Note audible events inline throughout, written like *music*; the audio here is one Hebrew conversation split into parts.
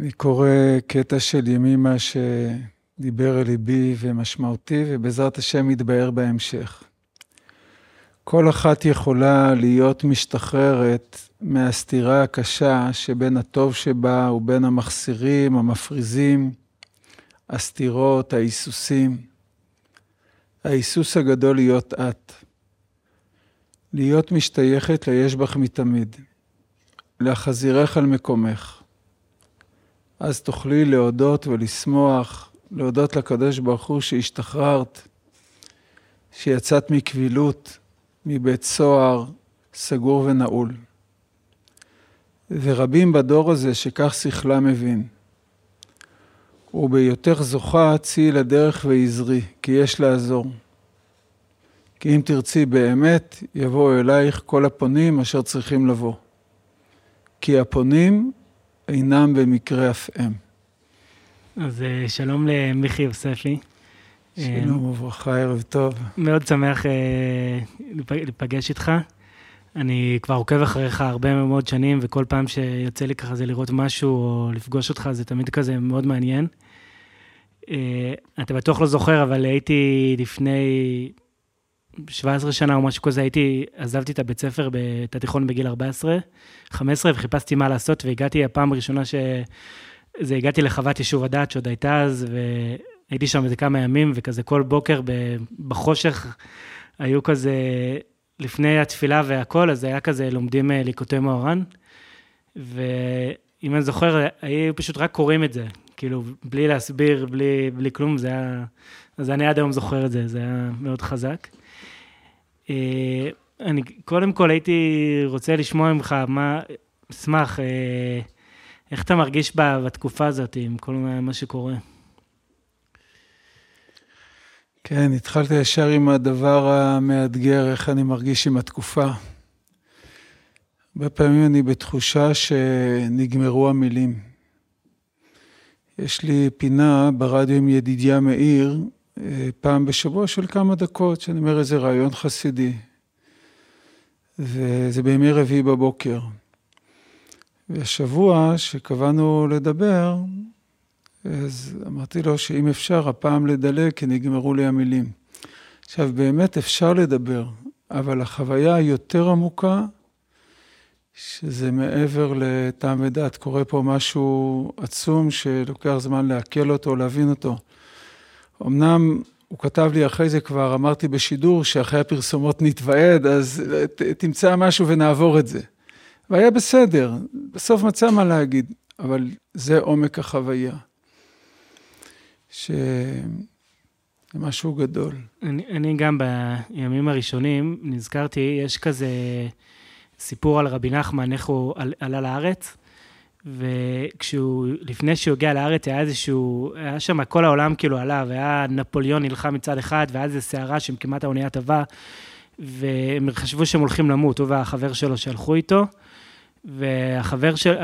אני קורא קטע של ימימה שדיבר אל ליבי ומשמעותי, ובעזרת השם יתבהר בהמשך. כל אחת יכולה להיות משתחררת מהסתירה הקשה שבין הטוב שבה ובין המחסירים, המפריזים, הסתירות, ההיסוסים. ההיסוס הגדול להיות את. להיות משתייכת ליש בך מתמיד. להחזירך על מקומך. אז תוכלי להודות ולשמוח, להודות לקדוש ברוך הוא שהשתחררת, שיצאת מקבילות, מבית סוהר סגור ונעול. ורבים בדור הזה שכך שכלה מבין. ובהיותך זוכה צאי לדרך ועזרי, כי יש לעזור. כי אם תרצי באמת, יבואו אלייך כל הפונים אשר צריכים לבוא. כי הפונים אינם במקרה אף הם. אז אה, שלום למיכי יוספי. שלום וברכה, ערב טוב. מאוד שמח אה, להיפגש איתך. אני כבר עוקב אחריך הרבה מאוד שנים, וכל פעם שיוצא לי ככה זה לראות משהו או לפגוש אותך, זה תמיד כזה מאוד מעניין. אה, אתה בטוח לא זוכר, אבל הייתי לפני 17 שנה או משהו כזה, הייתי, עזבתי את הבית ספר, את התיכון בגיל 14, 15, וחיפשתי מה לעשות, והגעתי הפעם הראשונה ש... זה, הגעתי לחוות יישוב הדעת שעוד הייתה אז, והייתי שם איזה כמה ימים, וכזה כל בוקר בחושך היו כזה, לפני התפילה והכל, אז היה כזה, לומדים אה, ליקוטי מאורן, ואם אני זוכר, היו פשוט רק קוראים את זה, כאילו, בלי להסביר, בלי, בלי כלום, זה היה... אז אני עד היום זוכר את זה, זה היה מאוד חזק. אה, אני קודם כל הייתי רוצה לשמוע ממך, מה, אשמח, אה, איך אתה מרגיש בתקופה הזאת עם כל מה שקורה? כן, התחלתי ישר עם הדבר המאתגר, איך אני מרגיש עם התקופה. הרבה פעמים אני בתחושה שנגמרו המילים. יש לי פינה ברדיו עם ידידיה מאיר, פעם בשבוע של כמה דקות, שאני אומר איזה רעיון חסידי. וזה בימי רביעי בבוקר. והשבוע שקבענו לדבר, אז אמרתי לו שאם אפשר, הפעם לדלג, כי נגמרו לי המילים. עכשיו, באמת אפשר לדבר, אבל החוויה היותר עמוקה, שזה מעבר לטעם ודעת, קורה פה משהו עצום שלוקח זמן לעכל אותו, להבין אותו. אמנם הוא כתב לי אחרי זה כבר, אמרתי בשידור, שאחרי הפרסומות נתוועד, אז תמצא משהו ונעבור את זה. והיה בסדר, בסוף מצא מה להגיד, אבל זה עומק החוויה. שזה משהו גדול. אני, אני גם בימים הראשונים נזכרתי, יש כזה סיפור על רבי נחמן, איך הוא עלה לארץ, וכשהוא, לפני שהוא הגיע לארץ, היה איזשהו, היה שם כל העולם כאילו עליו, היה נפוליאון נלחם מצד אחד, והיה איזו סערה שהם כמעט האונייה טבע, והם חשבו שהם הולכים למות, הוא והחבר שלו שהלכו איתו. והחבר של,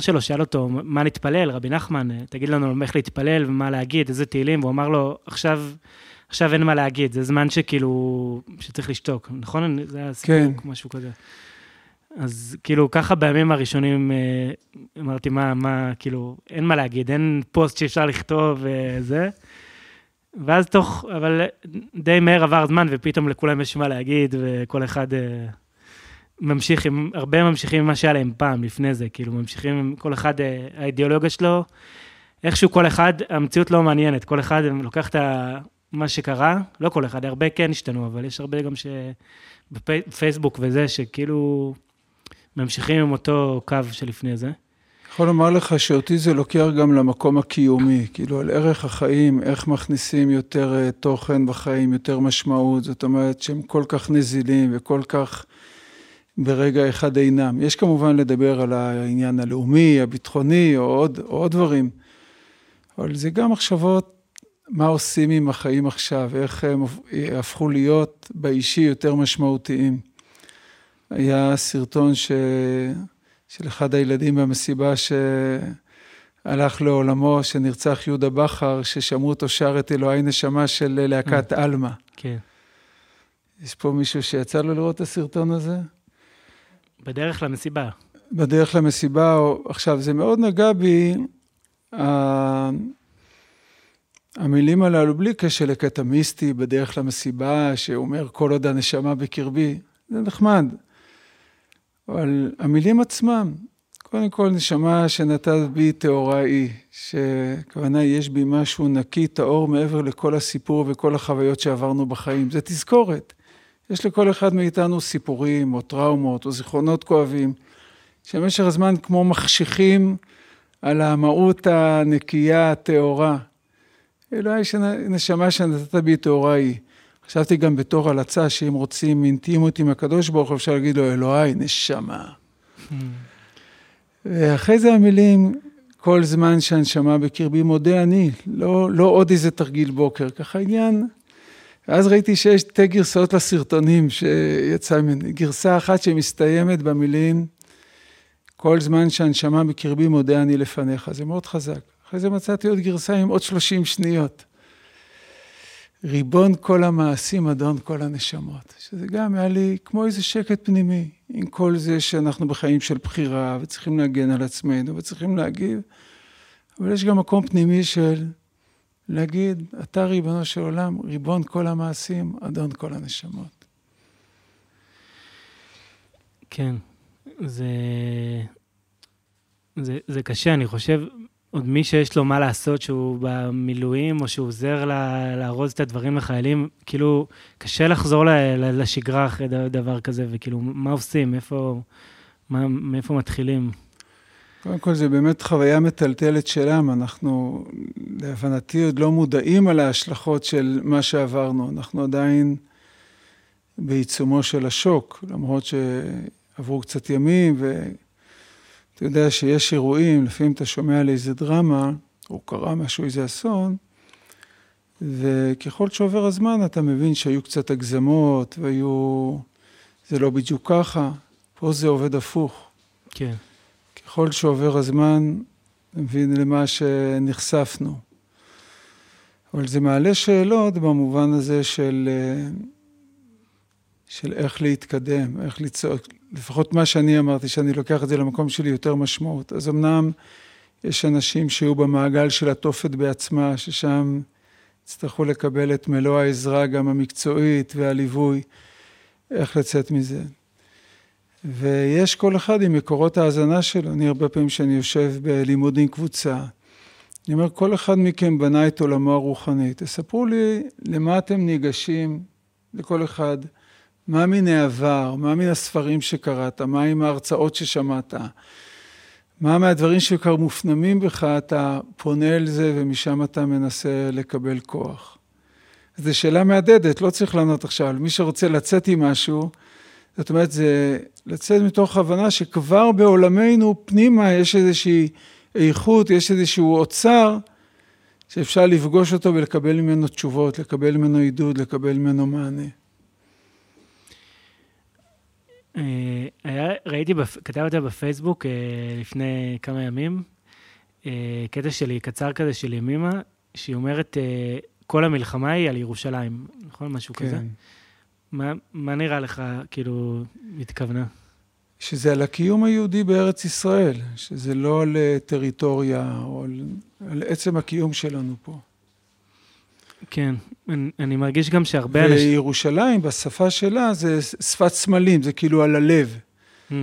שלו שאל אותו, מה נתפלל, רבי נחמן, תגיד לנו איך להתפלל ומה להגיד, איזה תהילים, והוא אמר לו, עכשיו, עכשיו אין מה להגיד, זה זמן שכאילו, שצריך לשתוק, נכון? זה היה סיפור, כן. משהו כזה. אז כאילו, ככה בימים הראשונים אה, אמרתי, מה, מה, כאילו, אין מה להגיד, אין פוסט שאפשר לכתוב וזה. ואז תוך, אבל די מהר עבר זמן, ופתאום לכולם יש מה להגיד, וכל אחד... אה, ממשיך עם, הרבה ממשיכים עם מה שהיה להם פעם, לפני זה, כאילו, ממשיכים עם כל אחד, אה, האידיאולוגיה שלו, איכשהו כל אחד, המציאות לא מעניינת, כל אחד לוקח את מה שקרה, לא כל אחד, הרבה כן השתנו, אבל יש הרבה גם שבפייסבוק וזה, שכאילו ממשיכים עם אותו קו שלפני זה. יכול לומר לך שאותי זה לוקח גם למקום הקיומי, כאילו על ערך החיים, איך מכניסים יותר אה, תוכן בחיים, יותר משמעות, זאת אומרת שהם כל כך נזילים וכל כך ברגע אחד אינם. יש כמובן לדבר על העניין הלאומי, הביטחוני, או עוד, או עוד דברים, אבל זה גם מחשבות מה עושים עם החיים עכשיו, איך הם הפכו להיות באישי יותר משמעותיים. היה סרטון ש... של אחד הילדים במסיבה שהלך לעולמו, שנרצח יהודה בכר, ששמעו אותו שר את אלוהי נשמה של להקת mm. עלמה. כן. יש פה מישהו שיצא לו לראות את הסרטון הזה? בדרך למסיבה. בדרך למסיבה, עכשיו, זה מאוד נגע בי, המילים הללו, בלי קשר לקטע מיסטי בדרך למסיבה, שאומר כל עוד הנשמה בקרבי, זה נחמד. אבל המילים עצמם, קודם כל נשמה שנתת בי טהורה היא, שכוונה יש בי משהו נקי, טהור, מעבר לכל הסיפור וכל החוויות שעברנו בחיים. זה תזכורת. יש לכל אחד מאיתנו סיפורים או טראומות או זיכרונות כואבים, שבמשך הזמן כמו מחשיכים על המהות הנקייה, הטהורה. אלוהי נשמה שנתת בי טהורה היא. חשבתי גם בתור הלצה, שאם רוצים אינטימות עם הקדוש ברוך הוא, אפשר להגיד לו, אלוהי, נשמה. ואחרי זה המילים, כל זמן שהנשמה בקרבי מודה אני, לא, לא עוד איזה תרגיל בוקר, ככה עניין. ואז ראיתי שיש שתי גרסאות לסרטונים שיצא ממני. גרסה אחת שמסתיימת במילים, כל זמן שהנשמה בקרבי מודה אני לפניך, זה מאוד חזק. אחרי זה מצאתי עוד גרסה עם עוד 30 שניות. ריבון כל המעשים, אדון כל הנשמות. שזה גם היה לי כמו איזה שקט פנימי, עם כל זה שאנחנו בחיים של בחירה, וצריכים להגן על עצמנו, וצריכים להגיב, אבל יש גם מקום פנימי של להגיד, אתה ריבונו של עולם, ריבון כל המעשים, אדון כל הנשמות. כן, זה, זה, זה קשה, אני חושב, עוד מי שיש לו מה לעשות, שהוא במילואים, או שהוא עוזר לארוז את הדברים לחיילים, כאילו, קשה לחזור לשגרה אחרי דבר כזה, וכאילו, מה עושים? איפה, מה, מאיפה מתחילים? קודם כל, זה באמת חוויה מטלטלת שלם. אנחנו, להבנתי, עוד לא מודעים על ההשלכות של מה שעברנו. אנחנו עדיין בעיצומו של השוק, למרות שעברו קצת ימים, ו... אתה יודע שיש אירועים, לפעמים אתה שומע על איזה דרמה, או קרה משהו, איזה אסון, וככל שעובר הזמן אתה מבין שהיו קצת הגזמות, והיו... זה לא בדיוק ככה, פה זה עובד הפוך. כן. ככל שעובר הזמן, מבין למה שנחשפנו. אבל זה מעלה שאלות במובן הזה של, של איך להתקדם, איך לצעוק, לפחות מה שאני אמרתי, שאני לוקח את זה למקום שלי יותר משמעות. אז אמנם יש אנשים שיהיו במעגל של התופת בעצמה, ששם יצטרכו לקבל את מלוא העזרה, גם המקצועית והליווי, איך לצאת מזה. ויש כל אחד עם מקורות ההאזנה שלו. אני הרבה פעמים כשאני יושב בלימוד עם קבוצה, אני אומר, כל אחד מכם בנה את עולמו הרוחני. תספרו לי למה אתם ניגשים, לכל אחד. מה מן העבר, מה מן הספרים שקראת, מה עם ההרצאות ששמעת, מה מהדברים שכבר מופנמים בך, אתה פונה אל זה ומשם אתה מנסה לקבל כוח. זו שאלה מהדהדת, לא צריך לענות עכשיו. מי שרוצה לצאת עם משהו, זאת אומרת, זה לצאת מתוך הבנה שכבר בעולמנו פנימה יש איזושהי איכות, יש איזשהו אוצר שאפשר לפגוש אותו ולקבל ממנו תשובות, לקבל ממנו עידוד, לקבל ממנו מענה. אה, היה, ראיתי, בפ... כתבת בפייסבוק אה, לפני כמה ימים, אה, קטע שלי, קצר כזה של ימימה, שהיא אומרת, כל המלחמה היא על ירושלים, נכון? משהו כן. כזה? מה, מה נראה לך, כאילו, התכוונה? שזה על הקיום היהודי בארץ ישראל, שזה לא על טריטוריה או על, על עצם הקיום שלנו פה. כן, אני, אני מרגיש גם שהרבה אנשים... וירושלים, בשפה שלה, זה שפת סמלים, זה כאילו על הלב. Mm.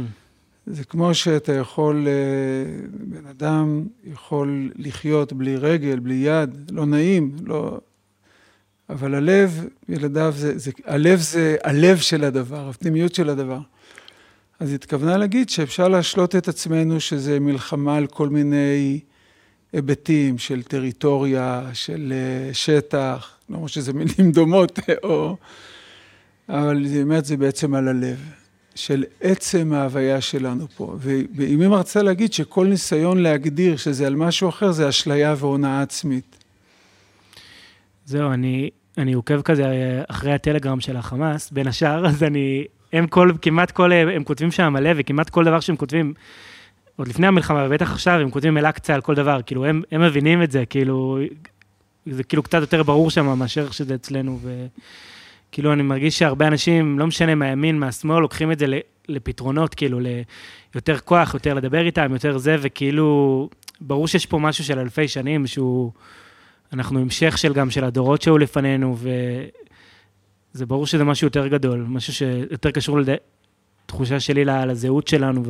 זה כמו שאתה יכול, אה, בן אדם יכול לחיות בלי רגל, בלי יד, לא נעים, לא... אבל הלב, ילדיו, זה, זה, הלב זה הלב של הדבר, הפנימיות של הדבר. אז היא התכוונה להגיד שאפשר להשלות את עצמנו שזה מלחמה על כל מיני היבטים של טריטוריה, של אה, שטח, לא שזה מילים דומות, או... אבל היא אומרת, זה בעצם על הלב, של עצם ההוויה שלנו פה. ואם היא מרצה להגיד שכל ניסיון להגדיר שזה על משהו אחר, זה אשליה והונאה עצמית. זהו, אני, אני עוקב כזה אחרי הטלגרם של החמאס, בין השאר, אז אני, הם כל, כמעט כל, הם כותבים שם מלא, וכמעט כל דבר שהם כותבים, עוד לפני המלחמה, ובטח עכשיו, הם כותבים אל-אקצא על כל דבר, כאילו, הם, הם מבינים את זה, כאילו, זה כאילו קצת יותר ברור שם מאשר שזה אצלנו, וכאילו, אני מרגיש שהרבה אנשים, לא משנה מהימין, מהשמאל, לוקחים את זה לפתרונות, כאילו, ליותר כוח, יותר לדבר איתם, יותר זה, וכאילו, ברור שיש פה משהו של אלפי שנים, שהוא... אנחנו המשך של גם של הדורות שהיו לפנינו, וזה ברור שזה משהו יותר גדול, משהו שיותר קשור לתחושה שלי לזהות שלנו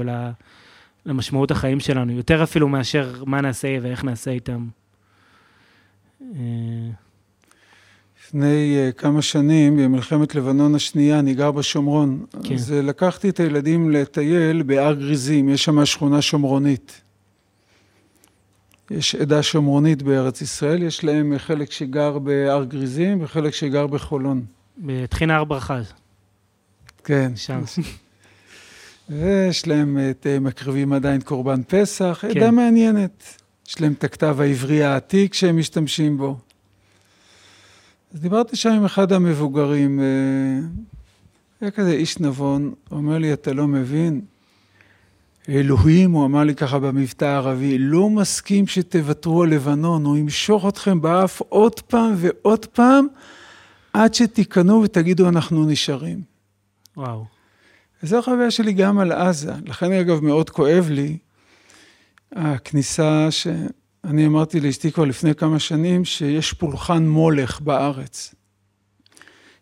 ולמשמעות החיים שלנו, יותר אפילו מאשר מה נעשה ואיך נעשה איתם. אה, לפני uh, כמה שנים, במלחמת לבנון השנייה, אני גר בשומרון. כן. אז uh, לקחתי את הילדים לטייל בהר גריזים, יש שם שכונה שומרונית. יש עדה שומרונית בארץ ישראל, יש להם חלק שגר בהר גריזים וחלק שגר בחולון. בטחינה הר ברכה. כן. שם. *laughs* ויש להם את אה, מקריבים עדיין קורבן פסח, כן. עדה מעניינת. יש להם את הכתב העברי העתיק שהם משתמשים בו. אז דיברתי שם עם אחד המבוגרים, אה, היה כזה איש נבון, הוא אומר לי, אתה לא מבין? אלוהים, הוא אמר לי ככה במבטא הערבי, לא מסכים שתוותרו על לבנון, הוא ימשוך אתכם באף עוד פעם ועוד פעם, עד שתיכנעו ותגידו, אנחנו נשארים. וואו. וזו החוויה שלי גם על עזה. לכן, אגב, מאוד כואב לי הכניסה ש... אני אמרתי לאשתי כבר לפני כמה שנים שיש פולחן מולך בארץ.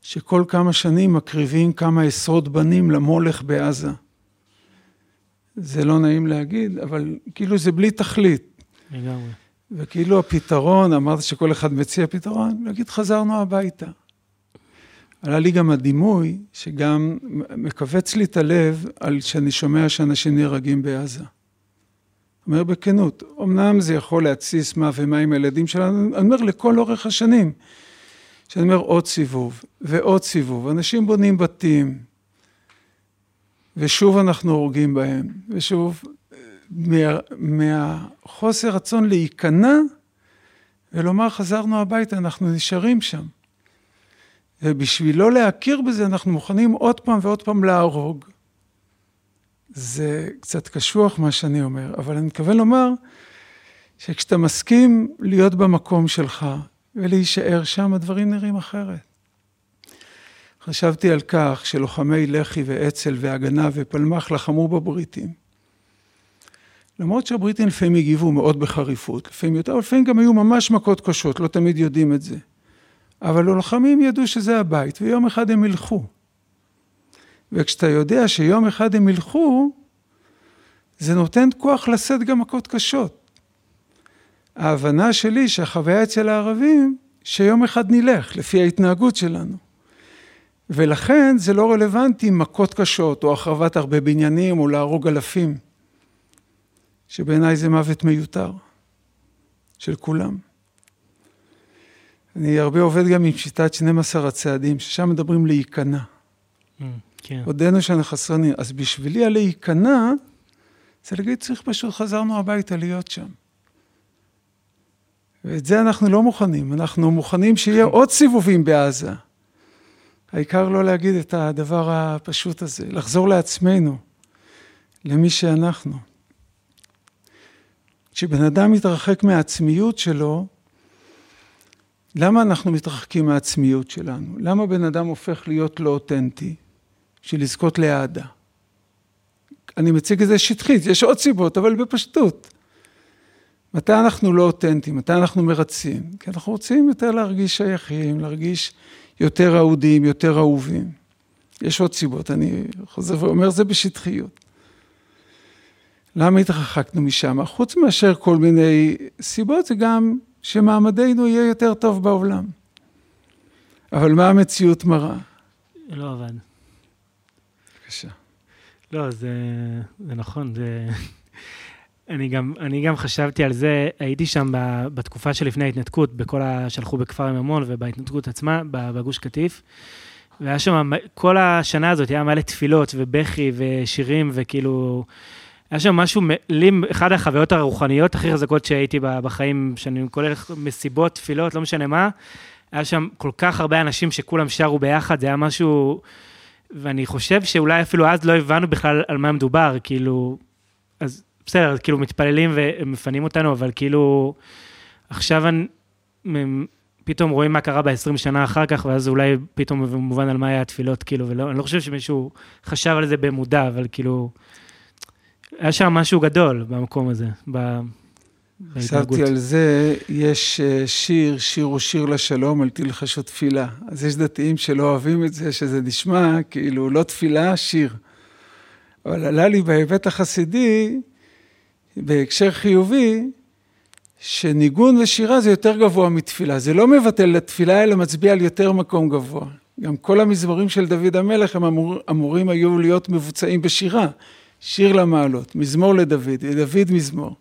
שכל כמה שנים מקריבים כמה עשרות בנים למולך בעזה. זה לא נעים להגיד, אבל כאילו זה בלי תכלית. לגמרי. וכאילו הפתרון, אמרת שכל אחד מציע פתרון, להגיד חזרנו הביתה. עלה לי גם הדימוי שגם מכווץ לי את הלב על שאני שומע שאנשים נהרגים בעזה. אומר בכנות, אמנם זה יכול להתסיס מה ומה עם הילדים שלנו, אני אומר לכל אורך השנים, שאני אומר עוד סיבוב ועוד סיבוב, אנשים בונים בתים, ושוב אנחנו הורגים בהם, ושוב, מה, מהחוסר רצון להיכנע ולומר חזרנו הביתה, אנחנו נשארים שם. ובשביל לא להכיר בזה, אנחנו מוכנים עוד פעם ועוד פעם להרוג. זה קצת קשוח מה שאני אומר, אבל אני מתכוון לומר שכשאתה מסכים להיות במקום שלך ולהישאר שם, הדברים נראים אחרת. חשבתי על כך שלוחמי לח"י ואצ"ל והגנה ופלמ"ח לחמו בבריטים. למרות שהבריטים לפעמים הגיבו מאוד בחריפות, לפעמים יותר, אבל לפעמים גם היו ממש מכות קשות, לא תמיד יודעים את זה. אבל הלוחמים ידעו שזה הבית, ויום אחד הם ילכו. וכשאתה יודע שיום אחד הם ילכו, זה נותן כוח לשאת גם מכות קשות. ההבנה שלי שהחוויה אצל הערבים, שיום אחד נלך, לפי ההתנהגות שלנו. ולכן זה לא רלוונטי מכות קשות, או החרבת הרבה בניינים, או להרוג אלפים, שבעיניי זה מוות מיותר, של כולם. אני הרבה עובד גם עם שיטת 12 הצעדים, ששם מדברים להיכנע. Mm. כן. עודנו שאנחנו חסרנים. אז בשבילי הלהיכנע, זה להגיד, צריך פשוט חזרנו הביתה להיות שם. ואת זה אנחנו לא מוכנים, אנחנו מוכנים שיהיה *laughs* עוד סיבובים בעזה. העיקר לא להגיד את הדבר הפשוט הזה, לחזור לעצמנו, למי שאנחנו. כשבן אדם מתרחק מהעצמיות שלו, למה אנחנו מתרחקים מהעצמיות שלנו? למה בן אדם הופך להיות לא אותנטי? בשביל לזכות לאהדה. אני מציג את זה שטחית, יש עוד סיבות, אבל בפשטות. מתי אנחנו לא אותנטיים? מתי אנחנו מרצים? כי אנחנו רוצים יותר להרגיש שייכים, להרגיש יותר אהודים, יותר אהובים. יש עוד סיבות, אני חוזר ואומר זה בשטחיות. למה התרחקנו משם? חוץ מאשר כל מיני סיבות, זה גם שמעמדנו יהיה יותר טוב בעולם. אבל מה המציאות מראה? לא עבד. בבקשה. לא, זה, זה נכון, זה... אני גם, אני גם חשבתי על זה, הייתי שם בתקופה שלפני ההתנתקות, בכל ה... שהלכו בכפר הממון ובהתנתקות עצמה, בגוש קטיף. והיה שם, כל השנה הזאת היה מלא תפילות ובכי ושירים וכאילו, היה שם משהו, לי, אחת החוויות הרוחניות הכי חזקות שהייתי בחיים, שאני כולל מסיבות, תפילות, לא משנה מה, היה שם כל כך הרבה אנשים שכולם שרו ביחד, זה היה משהו... ואני חושב שאולי אפילו אז לא הבנו בכלל על מה מדובר, כאילו, אז בסדר, כאילו מתפללים ומפנים אותנו, אבל כאילו, עכשיו אני, פתאום רואים מה קרה ב-20 שנה אחר כך, ואז אולי פתאום מובן על מה היה התפילות, כאילו, ולא, אני לא חושב שמישהו חשב על זה במודע, אבל כאילו, היה שם משהו גדול במקום הזה. חשבתי על זה, יש אה, שיר, שיר הוא שיר לשלום, אל תלחשו תפילה. אז יש דתיים שלא אוהבים את זה, שזה נשמע כאילו לא תפילה, שיר. אבל עלה לי בהיבט החסידי, בהקשר חיובי, שניגון ושירה זה יותר גבוה מתפילה. זה לא מבטל לתפילה, אלא מצביע על יותר מקום גבוה. גם כל המזמורים של דוד המלך הם אמור, אמורים היו להיות מבוצעים בשירה. שיר למעלות, מזמור לדוד, לדוד מזמור.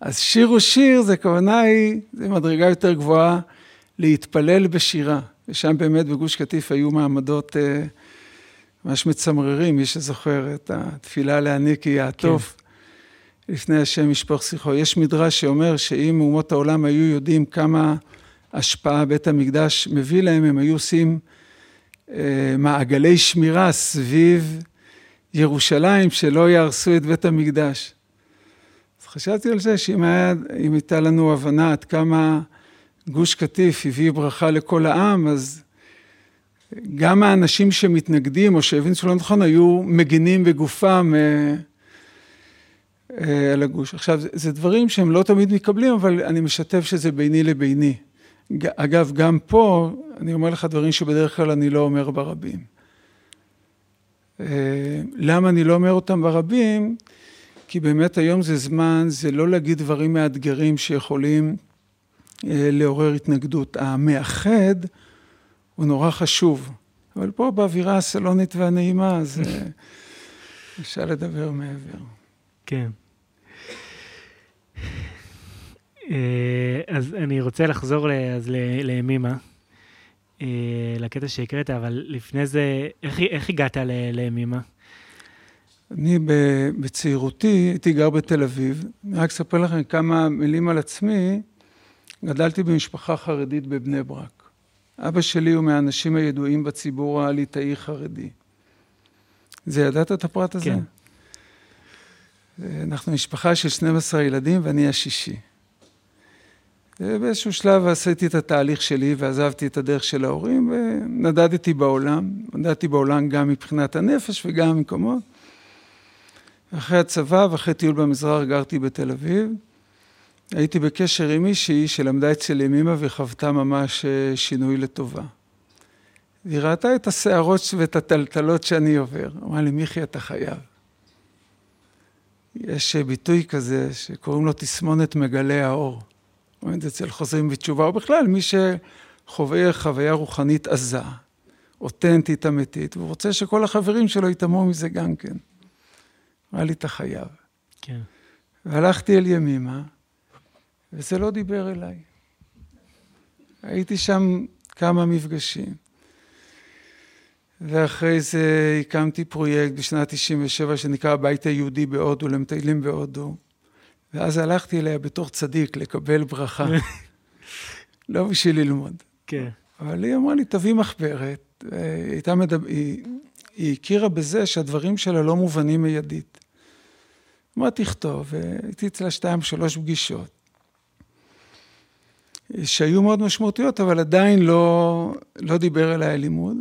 אז שיר הוא שיר, זה כוונה היא, זה מדרגה יותר גבוהה להתפלל בשירה. ושם באמת בגוש קטיף היו מעמדות אה, ממש מצמררים, מי שזוכר את התפילה להעניק היא יעטוף. כן. לפני השם ישפוך שיחו. יש מדרש שאומר שאם אומות העולם היו יודעים כמה השפעה בית המקדש מביא להם, הם היו עושים אה, מעגלי שמירה סביב ירושלים, שלא יהרסו את בית המקדש. אז חשבתי על זה שאם היה, הייתה לנו הבנה עד כמה גוש קטיף הביא ברכה לכל העם, אז גם האנשים שמתנגדים או שהבינו שלא נכון, היו מגינים בגופם אה, אה, על הגוש. עכשיו, זה דברים שהם לא תמיד מקבלים, אבל אני משתף שזה ביני לביני. אגב, גם פה, אני אומר לך דברים שבדרך כלל אני לא אומר ברבים. אה, למה אני לא אומר אותם ברבים? כי באמת היום זה זמן, זה לא להגיד דברים מאתגרים שיכולים אה, לעורר התנגדות. המאחד הוא נורא חשוב, אבל פה באווירה הסלונית והנעימה, אז אה, *laughs* אפשר לדבר מעבר. כן. אז אני רוצה לחזור אז לימימה, לקטע שהקראת, אבל לפני זה, איך, איך הגעת לימימה? אני בצעירותי הייתי גר בתל אביב, אני רק אספר לכם כמה מילים על עצמי. גדלתי במשפחה חרדית בבני ברק. אבא שלי הוא מהאנשים הידועים בציבור הליטאי חרדי. זה ידעת את הפרט הזה? כן. אנחנו משפחה של 12 ילדים ואני השישי. באיזשהו שלב עשיתי את התהליך שלי ועזבתי את הדרך של ההורים ונדדתי בעולם. נדדתי בעולם גם מבחינת הנפש וגם ממקומות. אחרי הצבא ואחרי טיול במזרח גרתי בתל אביב. הייתי בקשר עם מישהי שלמדה אצל ימימה וחוותה ממש אה, שינוי לטובה. היא ראתה את השערות ואת הטלטלות שאני עובר. אמרה לי, מיכי, אתה חייב. יש אה, ביטוי כזה שקוראים לו תסמונת מגלי האור. אומרים את זה אצל חוזרים בתשובה, או בכלל, מי שחווה חוויה רוחנית עזה, אותנטית, אמיתית, והוא רוצה שכל החברים שלו יטמעו מזה גם כן. אמר לי, אתה חייב. כן. והלכתי אל ימימה, וזה לא דיבר אליי. הייתי שם כמה מפגשים. ואחרי זה הקמתי פרויקט בשנת 97' שנקרא הבית היהודי בהודו, למטיילים בהודו. ואז הלכתי אליה בתור צדיק לקבל ברכה. *laughs* לא בשביל ללמוד. כן. אבל היא אמרה לי, תביא מחברת. היא, מדבר... היא... היא הכירה בזה שהדברים שלה לא מובנים מיידית. אמרתי, תכתוב, והייתי אצלה שתיים, שלוש פגישות. שהיו מאוד משמעותיות, אבל עדיין לא, לא דיבר אליי הלימוד.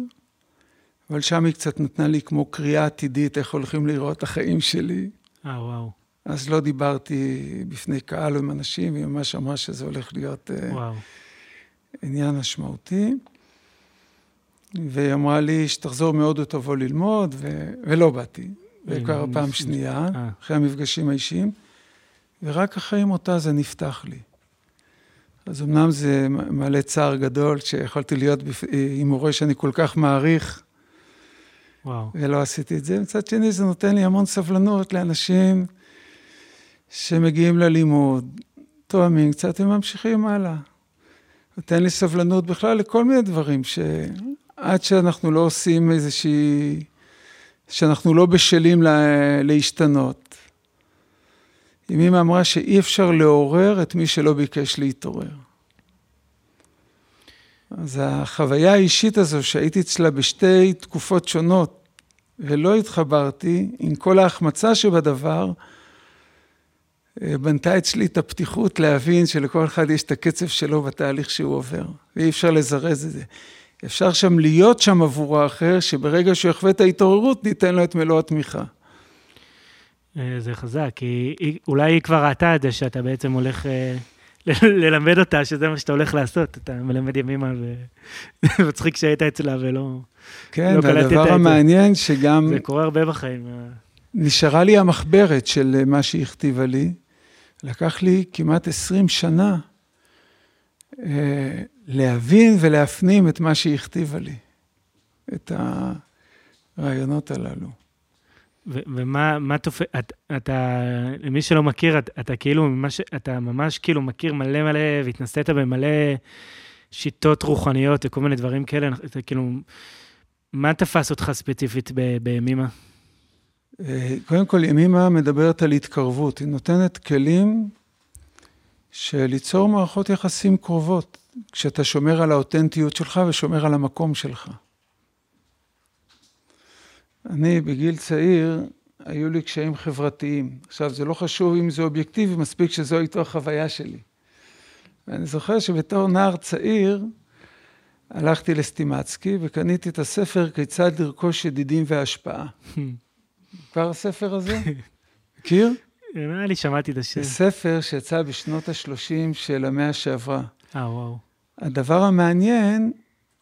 אבל שם היא קצת נתנה לי כמו קריאה עתידית, איך הולכים לראות החיים שלי. אה, וואו. אז לא דיברתי בפני קהל או עם אנשים, היא ממש אמרה שזה הולך להיות אה, וואו. עניין משמעותי. והיא אמרה לי שתחזור מאוד ותבוא ללמוד, ו... ולא באתי. זה קרה פעם שנייה, אה. אחרי המפגשים האישיים, ורק אחרי מותה זה נפתח לי. אז אמנם זה מעלה צער גדול, שיכולתי להיות עם מורה שאני כל כך מעריך, וואו. ולא עשיתי את זה. מצד שני, זה נותן לי המון סבלנות לאנשים שמגיעים ללימוד, תואמים קצת וממשיכים הלאה. נותן לי סבלנות בכלל לכל מיני דברים, שעד שאנחנו לא עושים איזושהי... שאנחנו לא בשלים לה, להשתנות. אמא אמרה שאי אפשר לעורר את מי שלא ביקש להתעורר. אז החוויה האישית הזו שהייתי אצלה בשתי תקופות שונות ולא התחברתי, עם כל ההחמצה שבדבר, בנתה אצלי את הפתיחות להבין שלכל אחד יש את הקצב שלו בתהליך שהוא עובר, ואי אפשר לזרז את זה. אפשר שם להיות שם עבור האחר, שברגע שהוא יחווה את ההתעוררות, ניתן לו את מלוא התמיכה. אה, זה חזק, כי אולי היא כבר ראתה את זה שאתה בעצם הולך אה, ללמד אותה, שזה מה שאתה הולך לעשות, אתה מלמד ימימה, ומצחיק *laughs* שהיית אצלה ולא... כן, לא והדבר המעניין שגם... זה קורה הרבה בחיים. נשארה לי המחברת של מה שהיא הכתיבה לי. לקח לי כמעט 20 שנה אה, להבין ולהפנים את מה שהיא הכתיבה לי, את הרעיונות הללו. ומה מה תופ... את, אתה, למי שלא מכיר, אתה, אתה כאילו, ממש, אתה ממש כאילו מכיר מלא מלא והתנסית במלא שיטות רוחניות וכל מיני דברים כאלה, אתה כאילו, מה תפס אותך ספציפית בימימה? קודם כל, ימימה מדברת על התקרבות, היא נותנת כלים של ליצור מערכות יחסים קרובות, כשאתה שומר על האותנטיות שלך ושומר על המקום שלך. אני בגיל צעיר, היו לי קשיים חברתיים. עכשיו, זה לא חשוב אם זה אובייקטיבי, מספיק שזו איתו החוויה שלי. ואני זוכר שבתור נער צעיר, הלכתי לסטימצקי וקניתי את הספר כיצד לרכוש ידידים והשפעה. *laughs* כבר הספר הזה? *laughs* מכיר? נראה לי שמעתי את השם. זה ספר שיצא בשנות ה-30 של המאה שעברה. אה, וואו. הדבר המעניין,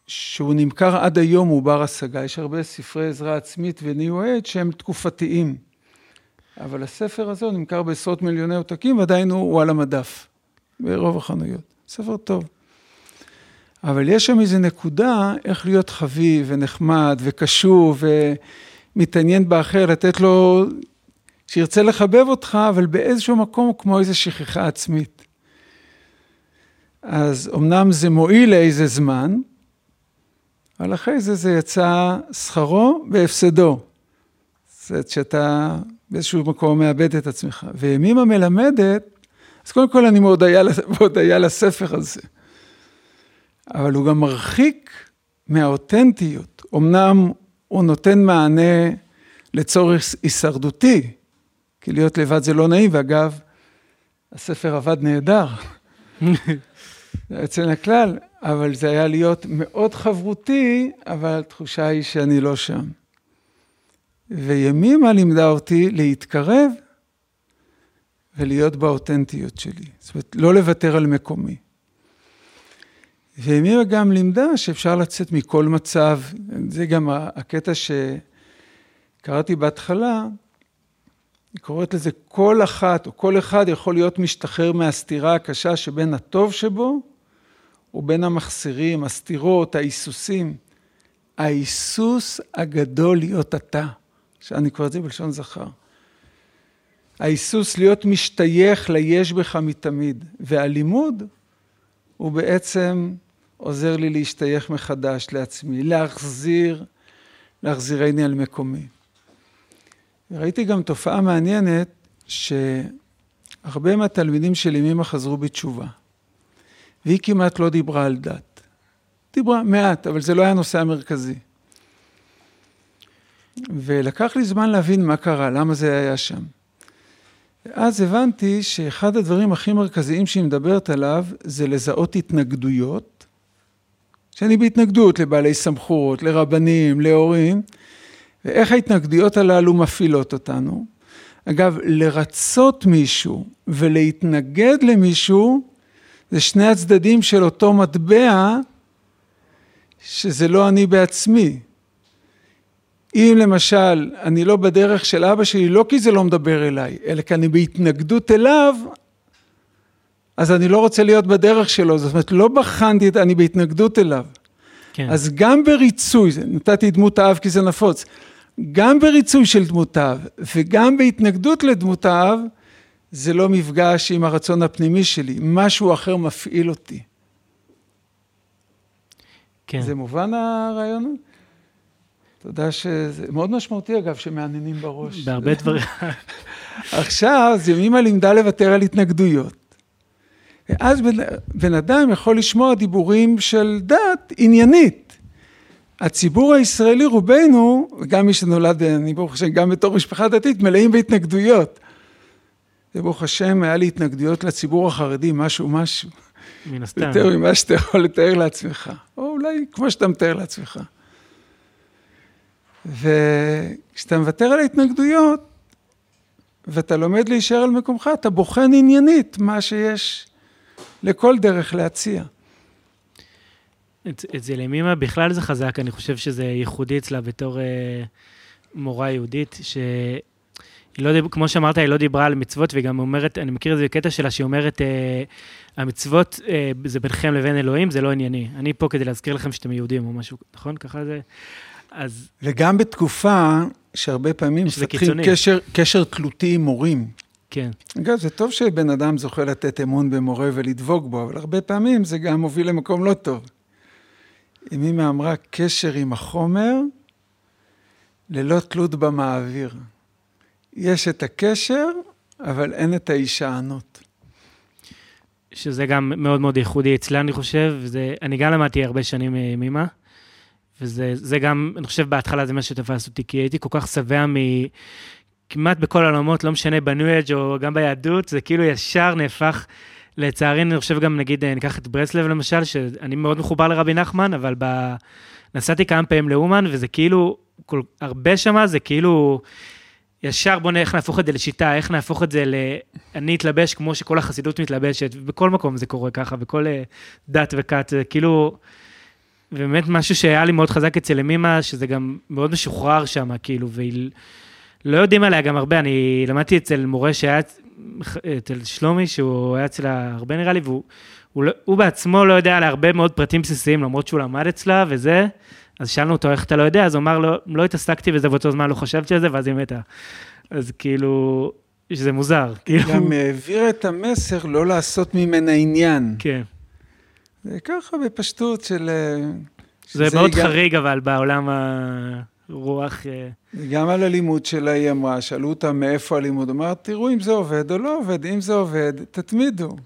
שהוא נמכר עד היום, הוא בר השגה. יש הרבה ספרי עזרה עצמית וניו אייד שהם תקופתיים. אבל הספר הזה הוא נמכר בעשרות מיליוני עותקים, ועדיין הוא, הוא על המדף, ברוב החנויות. ספר טוב. אבל יש שם איזו נקודה איך להיות חביב ונחמד וקשוב ומתעניין באחר, לתת לו, שירצה לחבב אותך, אבל באיזשהו מקום כמו איזו שכחה עצמית. אז אמנם זה מועיל לאיזה זמן, אבל אחרי זה זה יצא שכרו והפסדו. זאת שאתה באיזשהו מקום מאבד את עצמך. וימימה מלמדת, אז קודם כל אני *laughs* מאוד היה לספר הזה. אבל הוא גם מרחיק מהאותנטיות. אמנם הוא נותן מענה לצורך הישרדותי, כי להיות לבד זה לא נעים, ואגב, הספר עבד נהדר. זה יוצא מן הכלל, אבל זה היה להיות מאוד חברותי, אבל התחושה היא שאני לא שם. וימימה לימדה אותי להתקרב ולהיות באותנטיות שלי. זאת אומרת, לא לוותר על מקומי. והמירה גם לימדה שאפשר לצאת מכל מצב, זה גם הקטע שקראתי בהתחלה, היא קוראת לזה כל אחת או כל אחד יכול להיות משתחרר מהסתירה הקשה שבין הטוב שבו ובין המחסירים, הסתירות, ההיסוסים. ההיסוס הגדול להיות אתה, עכשיו אני קורא את זה בלשון זכר. ההיסוס להיות משתייך ליש בך מתמיד, והלימוד הוא בעצם עוזר לי להשתייך מחדש לעצמי, להחזיר, להחזירני על מקומי. ראיתי גם תופעה מעניינת, שהרבה מהתלמידים של ימימה חזרו בתשובה, והיא כמעט לא דיברה על דת. דיברה מעט, אבל זה לא היה הנושא המרכזי. ולקח לי זמן להבין מה קרה, למה זה היה שם. ואז הבנתי שאחד הדברים הכי מרכזיים שהיא מדברת עליו זה לזהות התנגדויות שאני בהתנגדות לבעלי סמכות, לרבנים, להורים, ואיך ההתנגדויות הללו מפעילות אותנו. אגב, לרצות מישהו ולהתנגד למישהו, זה שני הצדדים של אותו מטבע, שזה לא אני בעצמי. אם למשל אני לא בדרך של אבא שלי, לא כי זה לא מדבר אליי, אלא כי אני בהתנגדות אליו, אז אני לא רוצה להיות בדרך שלו, זאת אומרת, לא בחנתי אני בהתנגדות אליו. כן. אז גם בריצוי, נתתי דמות האב כי זה נפוץ, גם בריצוי של דמות האב וגם בהתנגדות לדמות האב, זה לא מפגש עם הרצון הפנימי שלי, משהו אחר מפעיל אותי. כן. זה מובן הרעיון? אתה יודע שזה מאוד משמעותי אגב, שמעניינים בראש. בהרבה דברים. *laughs* עכשיו, אז ימימה לימדה לוותר על התנגדויות. ואז בן, בן אדם יכול לשמוע דיבורים של דת עניינית. הציבור הישראלי, רובנו, וגם מי שנולד, אני ברוך השם, גם בתור משפחה דתית, מלאים בהתנגדויות. וברוך השם, היה לי התנגדויות לציבור החרדי, משהו משהו. מן הסתם. יותר ממה שאתה יכול לתאר לעצמך, או אולי כמו שאתה מתאר לעצמך. וכשאתה מוותר על ההתנגדויות, ואתה לומד להישאר על מקומך, אתה בוחן עניינית מה שיש לכל דרך להציע. אצל ימימה בכלל זה חזק, אני חושב שזה ייחודי אצלה בתור אה, מורה יהודית, שהיא לא, כמו שאמרת, היא לא דיברה על מצוות, והיא גם אומרת, אני מכיר את זה בקטע שלה, שהיא אומרת, אה, המצוות אה, זה ביניכם לבין אלוהים, זה לא ענייני. אני פה כדי להזכיר לכם שאתם יהודים או משהו, נכון? ככה זה... אז... וגם בתקופה שהרבה פעמים מפתחים קשר, קשר תלותי עם מורים. כן. אגב, זה טוב שבן אדם זוכה לתת אמון במורה ולדבוק בו, אבל הרבה פעמים זה גם מוביל למקום לא טוב. אם אמא אמרה קשר עם החומר, ללא תלות במעביר. יש את הקשר, אבל אין את ההישענות. שזה גם מאוד מאוד ייחודי אצלה, אני חושב. זה, אני גם למדתי הרבה שנים עם אמא, וזה גם, אני חושב בהתחלה זה מה שתפס אותי, כי הייתי כל כך שבע מ... כמעט בכל העולמות, לא משנה בניו אג' או גם ביהדות, זה כאילו ישר נהפך, לצערי, אני חושב גם, נגיד, ניקח את ברסלב למשל, שאני מאוד מחובר לרבי נחמן, אבל ב... נסעתי כמה פעמים לאומן, וזה כאילו, כל... הרבה שמה זה כאילו, ישר בוא נראה איך נהפוך את זה לשיטה, איך נהפוך את זה ל... אני אתלבש כמו שכל החסידות מתלבשת, ובכל מקום זה קורה ככה, בכל אה, דת וכת, זה כאילו... ובאמת משהו שהיה לי מאוד חזק אצל אמימה, שזה גם מאוד משוחרר שם, כאילו, והיא... לא יודעים עליה גם הרבה, אני למדתי אצל מורה שהיה, אצל שלומי, שהוא היה אצלה הרבה נראה לי, והוא הוא, לא, הוא בעצמו לא יודע על הרבה מאוד פרטים בסיסיים, למרות שהוא למד אצלה וזה, אז שאלנו אותו איך אתה לא יודע, אז הוא אמר לא, לא התעסקתי בזה באותו זמן, לא חשבתי על זה, ואז היא מתה. אז כאילו, שזה מוזר. כאילו... גם העביר את המסר לא לעשות ממנה עניין. כן. זה ככה בפשטות של... אה, זה מאוד גם... חריג, אבל בעולם הרוח... אה, גם על הלימוד שלה היא אמרה, שאלו אותה מאיפה הלימוד, אמרת, תראו אם זה עובד או לא עובד, אם זה עובד, תתמידו.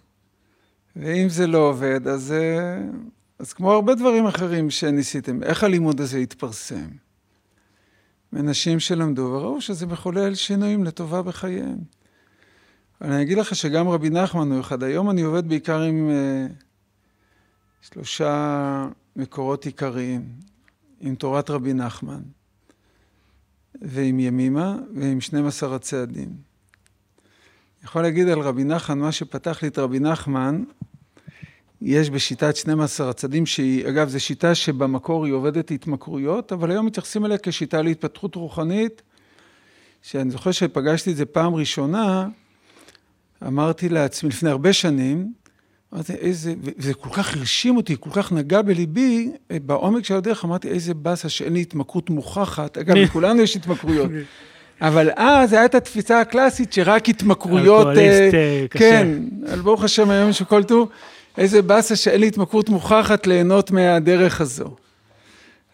ואם זה לא עובד, אז, אה, אז כמו הרבה דברים אחרים שניסיתם, איך הלימוד הזה יתפרסם? מנשים שלמדו וראו שזה מחולל שינויים לטובה בחייהם. אני אגיד לך שגם רבי נחמן הוא אחד. היום אני עובד בעיקר עם uh, שלושה מקורות עיקריים, עם תורת רבי נחמן, ועם ימימה, ועם 12 הצעדים. יכול להגיד על רבי נחמן, מה שפתח לי את רבי נחמן, יש בשיטת 12 הצעדים, שהיא, אגב, זו שיטה שבמקור היא עובדת התמכרויות, אבל היום מתייחסים אליה כשיטה להתפתחות רוחנית, שאני זוכר שפגשתי את זה פעם ראשונה, אמרתי לעצמי, לפני הרבה שנים, אמרתי, איזה, וזה כל כך הרשים אותי, כל כך נגע בליבי, בעומק של הדרך אמרתי, איזה באסה שאין לי התמכרות מוכחת. אגב, לכולנו יש התמכרויות. אבל אז הייתה התפיסה הקלאסית שרק התמכרויות... אלכוהוליסט אה, קשה. כן, אבל ברוך השם היום שכל טוב, איזה באסה שאין לי התמכרות מוכחת ליהנות מהדרך הזו.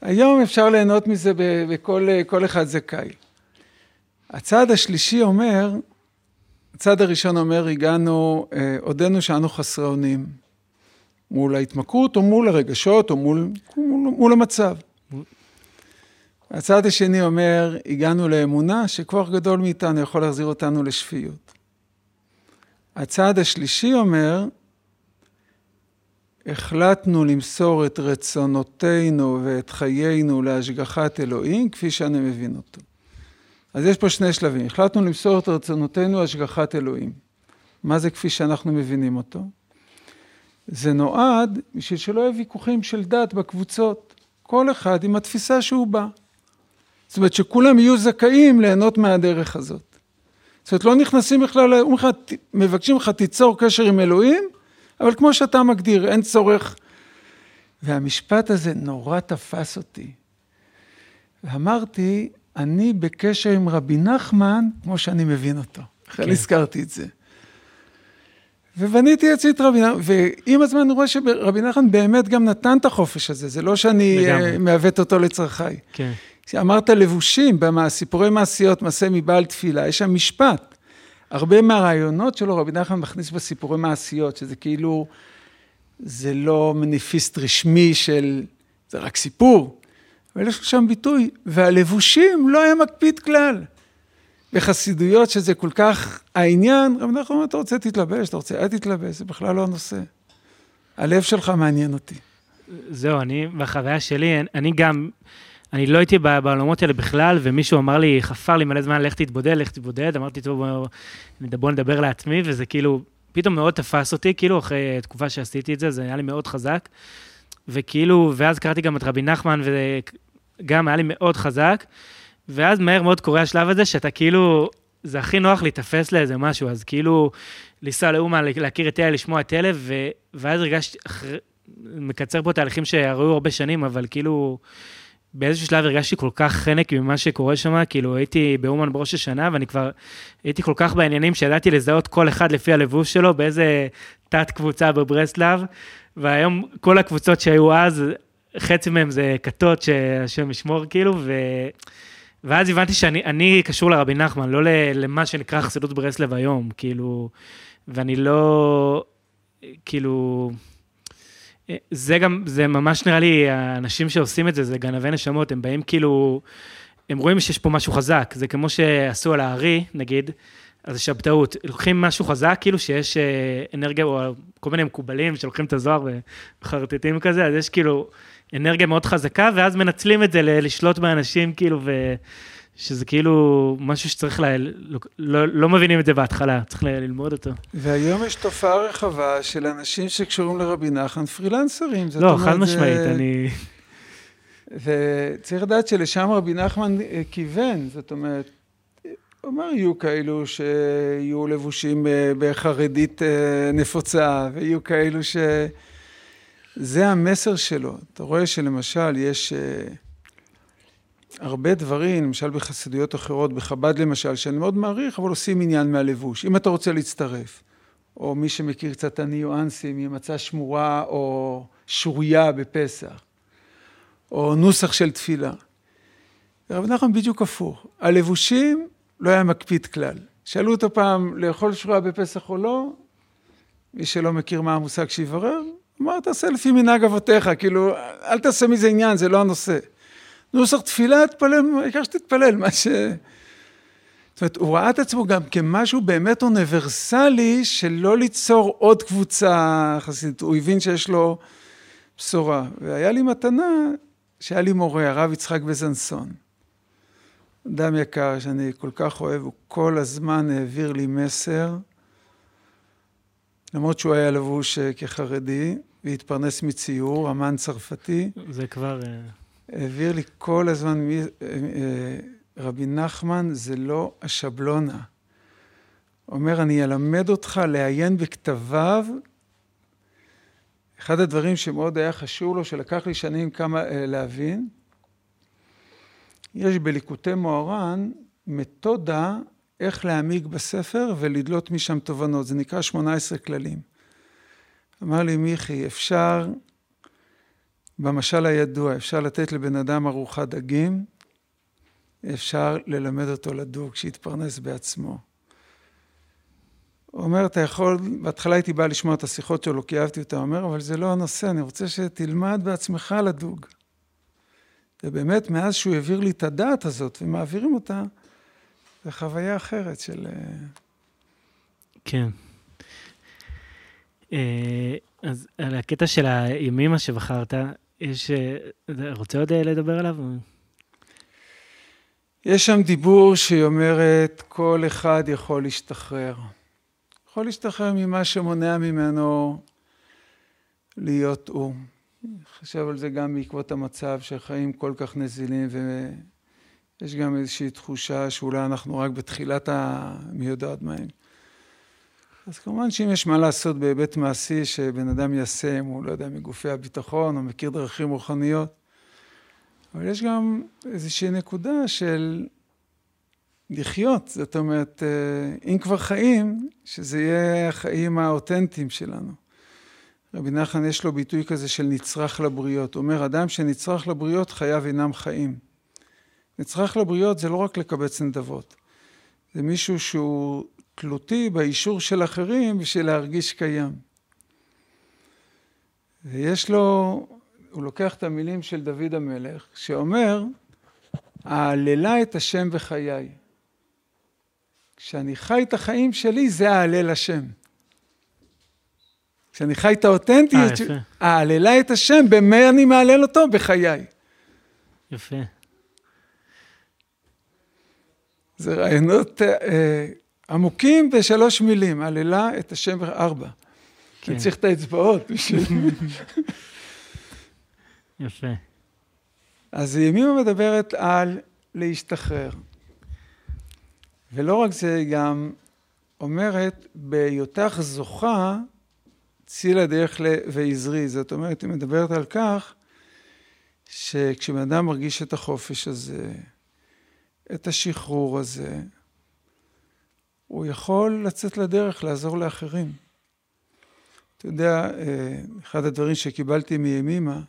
היום אפשר ליהנות מזה וכל אחד זכאי. הצעד השלישי אומר, הצד הראשון אומר, הגענו, אה, עודנו שאנו חסרי אונים. מול ההתמכרות או מול הרגשות או מול, מול, מול המצב. הצד השני אומר, הגענו לאמונה שכוח גדול מאיתנו יכול להחזיר אותנו לשפיות. הצד השלישי אומר, החלטנו למסור את רצונותינו ואת חיינו להשגחת אלוהים כפי שאני מבין אותו. אז יש פה שני שלבים. החלטנו למסור את רצונותינו השגחת אלוהים. מה זה כפי שאנחנו מבינים אותו? זה נועד בשביל שלא יהיו ויכוחים של דת בקבוצות. כל אחד עם התפיסה שהוא בא. זאת אומרת שכולם יהיו זכאים ליהנות מהדרך הזאת. זאת אומרת, לא נכנסים בכלל, מבקשים לך תיצור קשר עם אלוהים, אבל כמו שאתה מגדיר, אין צורך. והמשפט הזה נורא תפס אותי. ואמרתי, אני בקשר עם רבי נחמן, כמו שאני מבין אותו. לכן כן. הזכרתי את זה. ובניתי אצלי את רבי נחמן, ועם הזמן אני רואה שרבי נחמן באמת גם נתן את החופש הזה, זה לא שאני uh, מעוות אותו לצרכיי. כן. אמרת לבושים, בסיפורי מעשיות, מעשה מבעל תפילה, יש שם משפט. הרבה מהרעיונות שלו רבי נחמן מכניס בסיפורי מעשיות, שזה כאילו, זה לא מניפיסט רשמי של, זה רק סיפור. אבל יש לו שם ביטוי, והלבושים לא היה מקפיד כלל. בחסידויות שזה כל כך העניין, רבי נחמן אומר, אתה רוצה תתלבש, אתה רוצה אל תתלבש, זה בכלל לא הנושא. הלב שלך מעניין אותי. זהו, אני, בחוויה שלי, אני גם, אני לא הייתי בעולמות האלה בכלל, ומישהו אמר לי, חפר לי מלא זמן, לך תתבודד, לך תתבודד, אמרתי, טוב, בוא נדבר לעצמי, וזה כאילו, פתאום מאוד תפס אותי, כאילו, אחרי תקופה שעשיתי את זה, זה היה לי מאוד חזק. וכאילו, ואז קראתי גם את רבי נחמן, גם היה לי מאוד חזק. ואז מהר מאוד קורה השלב הזה, שאתה כאילו, זה הכי נוח להיתפס לאיזה משהו, אז כאילו, לנסוע לאומן, להכיר את אלה, לשמוע את אלה, ו... ואז הרגשתי, אחרי, מקצר פה תהליכים שהראו הרבה שנים, אבל כאילו, באיזשהו שלב הרגשתי כל כך חנק ממה שקורה שם, כאילו הייתי באומן בראש השנה, ואני כבר הייתי כל כך בעניינים שידעתי לזהות כל אחד לפי הלבוש שלו, באיזה תת קבוצה בברסלב, והיום כל הקבוצות שהיו אז, חצי מהם זה כתות שהשם ישמור כאילו, ו... ואז הבנתי שאני קשור לרבי נחמן, לא למה שנקרא חסידות ברסלב היום, כאילו, ואני לא, כאילו, זה גם, זה ממש נראה לי, האנשים שעושים את זה, זה גנבי נשמות, הם באים כאילו, הם רואים שיש פה משהו חזק, זה כמו שעשו על הארי, נגיד, אז זה שבתאות, לוקחים משהו חזק, כאילו שיש אה, אנרגיה, או כל מיני מקובלים שלוקחים את הזוהר וחרטטים כזה, אז יש כאילו אנרגיה מאוד חזקה, ואז מנצלים את זה לשלוט באנשים, כאילו, ו... שזה כאילו משהו שצריך, ל... לא, לא, לא מבינים את זה בהתחלה, צריך. ללמוד אותו. והיום יש תופעה רחבה של אנשים שקשורים לרבי נחמן, פרילנסרים. לא, חד משמעית, זה... אני... וצריך לדעת שלשם רבי נחמן אה, כיוון, זאת אומרת, הוא אמר, יהיו כאלו שיהיו לבושים אה, בחרדית אה, נפוצה, ויהיו כאלו ש... זה המסר שלו. אתה רואה שלמשל יש... הרבה דברים, למשל בחסידויות אחרות, בחב"ד למשל, שאני מאוד מעריך, אבל עושים עניין מהלבוש. אם אתה רוצה להצטרף, או מי שמכיר קצת את הניואנסים, אם מצא שמורה או שוריה בפסח, או נוסח של תפילה. רב נחמן בדיוק הפוך. הלבושים לא היה מקפיד כלל. שאלו אותו פעם לאכול שוריה בפסח או לא, מי שלא מכיר מה המושג שיברר, אמר, תעשה לפי מנהג אבותיך, כאילו, אל תעשה מזה עניין, זה לא הנושא. נוסח תפילה, תפלל, העיקר שתתפלל, מה ש... זאת אומרת, הוא ראה את עצמו גם כמשהו באמת אוניברסלי של לא ליצור עוד קבוצה חסידית, הוא הבין שיש לו בשורה. והיה לי מתנה שהיה לי מורה, הרב יצחק בזנסון. אדם יקר שאני כל כך אוהב, הוא כל הזמן העביר לי מסר, למרות שהוא היה לבוש אה, כחרדי, והתפרנס מציור, אמן צרפתי. זה כבר... אה, העביר לי כל הזמן, מי, אה, רבי נחמן זה לא השבלונה. אומר, אני אלמד אותך לעיין בכתביו. אחד הדברים שמאוד היה חשוב לו, שלקח לי שנים כמה להבין, יש בליקוטי מוהר"ן מתודה איך להעמיק בספר ולדלות משם תובנות. זה נקרא 18 כללים. אמר לי מיכי, אפשר במשל הידוע, אפשר לתת לבן אדם ארוחת דגים, אפשר ללמד אותו לדוג, שיתפרנס בעצמו. הוא אומר, אתה יכול, בהתחלה הייתי בא לשמוע את השיחות שלו, כי אהבתי אותה, הוא אומר, אבל זה לא הנושא, אני רוצה שתלמד בעצמך לדוג. ובאמת, מאז שהוא העביר לי את הדעת הזאת, ומעבירים אותה, זו חוויה אחרת של... אה, כן. אה, אז על הקטע של הימימה שבחרת, יש... אה, רוצה עוד לדבר עליו? יש שם דיבור שהיא אומרת, כל אחד יכול להשתחרר. יכול להשתחרר ממה שמונע ממנו להיות הוא. חושב על זה גם בעקבות המצב שהחיים כל כך נזילים ויש גם איזושהי תחושה שאולי אנחנו רק בתחילת המי יודעת מהם. אז כמובן שאם יש מה לעשות בהיבט מעשי שבן אדם יעשה, אם הוא לא יודע, מגופי הביטחון או מכיר דרכים רוחניות, אבל יש גם איזושהי נקודה של לחיות, זאת אומרת, אה, אם כבר חיים, שזה יהיה החיים האותנטיים שלנו. רבי נחמן יש לו ביטוי כזה של נצרך לבריות. הוא אומר, אדם שנצרך לבריות, חייו אינם חיים. נצרך לבריות זה לא רק לקבץ נדבות. זה מישהו שהוא תלותי באישור של אחרים בשביל להרגיש קיים. ויש לו, הוא לוקח את המילים של דוד המלך, שאומר, אהללה את השם בחיי. כשאני חי את החיים שלי, זה אהלל השם. כשאני חי את האותנטיות, אהללה את השם, במה אני מהלל אותו? בחיי. יפה. זה רעיונות אה, עמוקים בשלוש מילים, עללה את השם ארבע. כן. אני צריך את האצבעות בשביל... *laughs* יפה. אז ימימה מדברת על להשתחרר. ולא רק זה, היא גם אומרת, בהיותך זוכה, צילה דרך ועזרי. זאת אומרת, היא מדברת על כך שכשבן אדם מרגיש את החופש הזה, את השחרור הזה, הוא יכול לצאת לדרך, לעזור לאחרים. אתה יודע, אה, אחד הדברים שקיבלתי מימימה,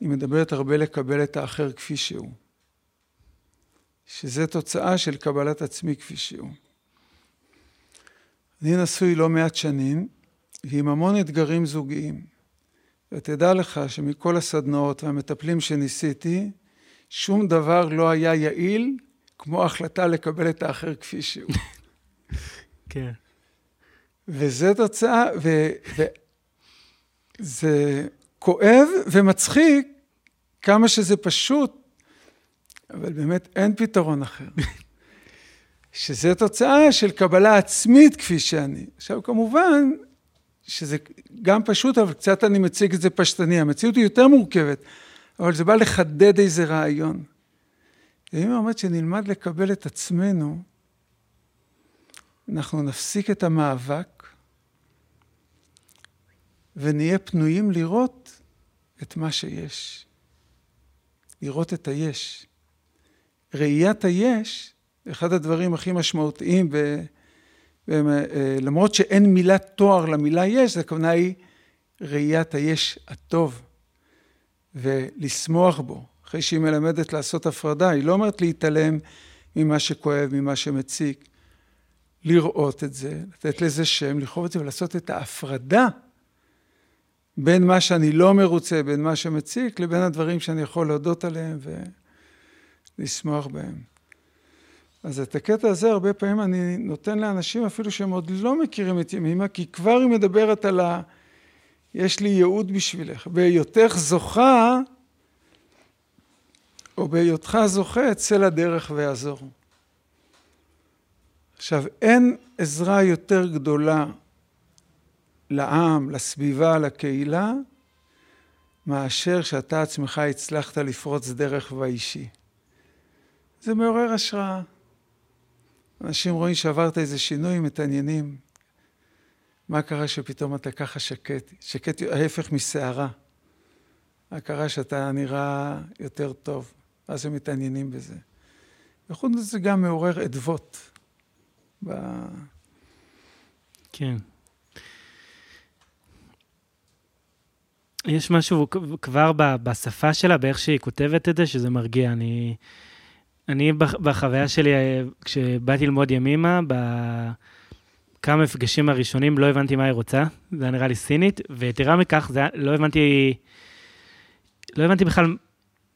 היא מדברת הרבה לקבל את האחר כפי שהוא. שזה תוצאה של קבלת עצמי כפי שהוא. אני נשוי לא מעט שנים, ועם המון אתגרים זוגיים. ותדע לך שמכל הסדנאות והמטפלים שניסיתי, שום דבר לא היה יעיל כמו ההחלטה לקבל את האחר כפי שהוא. כן. וזה תוצאה, וזה כואב ומצחיק כמה שזה פשוט, אבל באמת אין פתרון אחר. שזה תוצאה של קבלה עצמית כפי שאני. עכשיו כמובן שזה גם פשוט, אבל קצת אני מציג את זה פשטני. המציאות היא יותר מורכבת, אבל זה בא לחדד איזה רעיון. היא אומרת שנלמד לקבל את עצמנו, אנחנו נפסיק את המאבק ונהיה פנויים לראות את מה שיש. לראות את היש. ראיית היש, אחד הדברים הכי משמעותיים, ב, ב, אה, למרות שאין מילת תואר למילה יש, הכוונה היא ראיית היש הטוב, ולשמוח בו, אחרי שהיא מלמדת לעשות הפרדה, היא לא אומרת להתעלם ממה שכואב, ממה שמציק, לראות את זה, לתת לזה שם, לכאוב את זה ולעשות את ההפרדה בין מה שאני לא מרוצה, בין מה שמציק, לבין הדברים שאני יכול להודות עליהם ולשמוח בהם. אז את הקטע הזה הרבה פעמים אני נותן לאנשים אפילו שהם עוד לא מכירים את ימימה, כי כבר היא מדברת על ה... יש לי ייעוד בשבילך. בהיותך זוכה, או בהיותך זוכה, צא לדרך ויעזור. עכשיו, אין עזרה יותר גדולה לעם, לסביבה, לקהילה, מאשר שאתה עצמך הצלחת לפרוץ דרך באישי. זה מעורר השראה. אנשים רואים שעברת איזה שינוי, מתעניינים. מה קרה שפתאום אתה ככה שקט? שקט ההפך מסערה. מה קרה שאתה נראה יותר טוב? אז הם מתעניינים בזה. וחוץ מזה זה גם מעורר אדוות. ב... כן. יש משהו כבר בשפה שלה, באיך שהיא כותבת את זה, שזה מרגיע. אני, אני בחוויה שלי, כשבאתי ללמוד ימימה, בכמה מפגשים הראשונים לא הבנתי מה היא רוצה, זה היה נראה לי סינית, ויתרה מכך, זה, לא הבנתי, לא הבנתי בכלל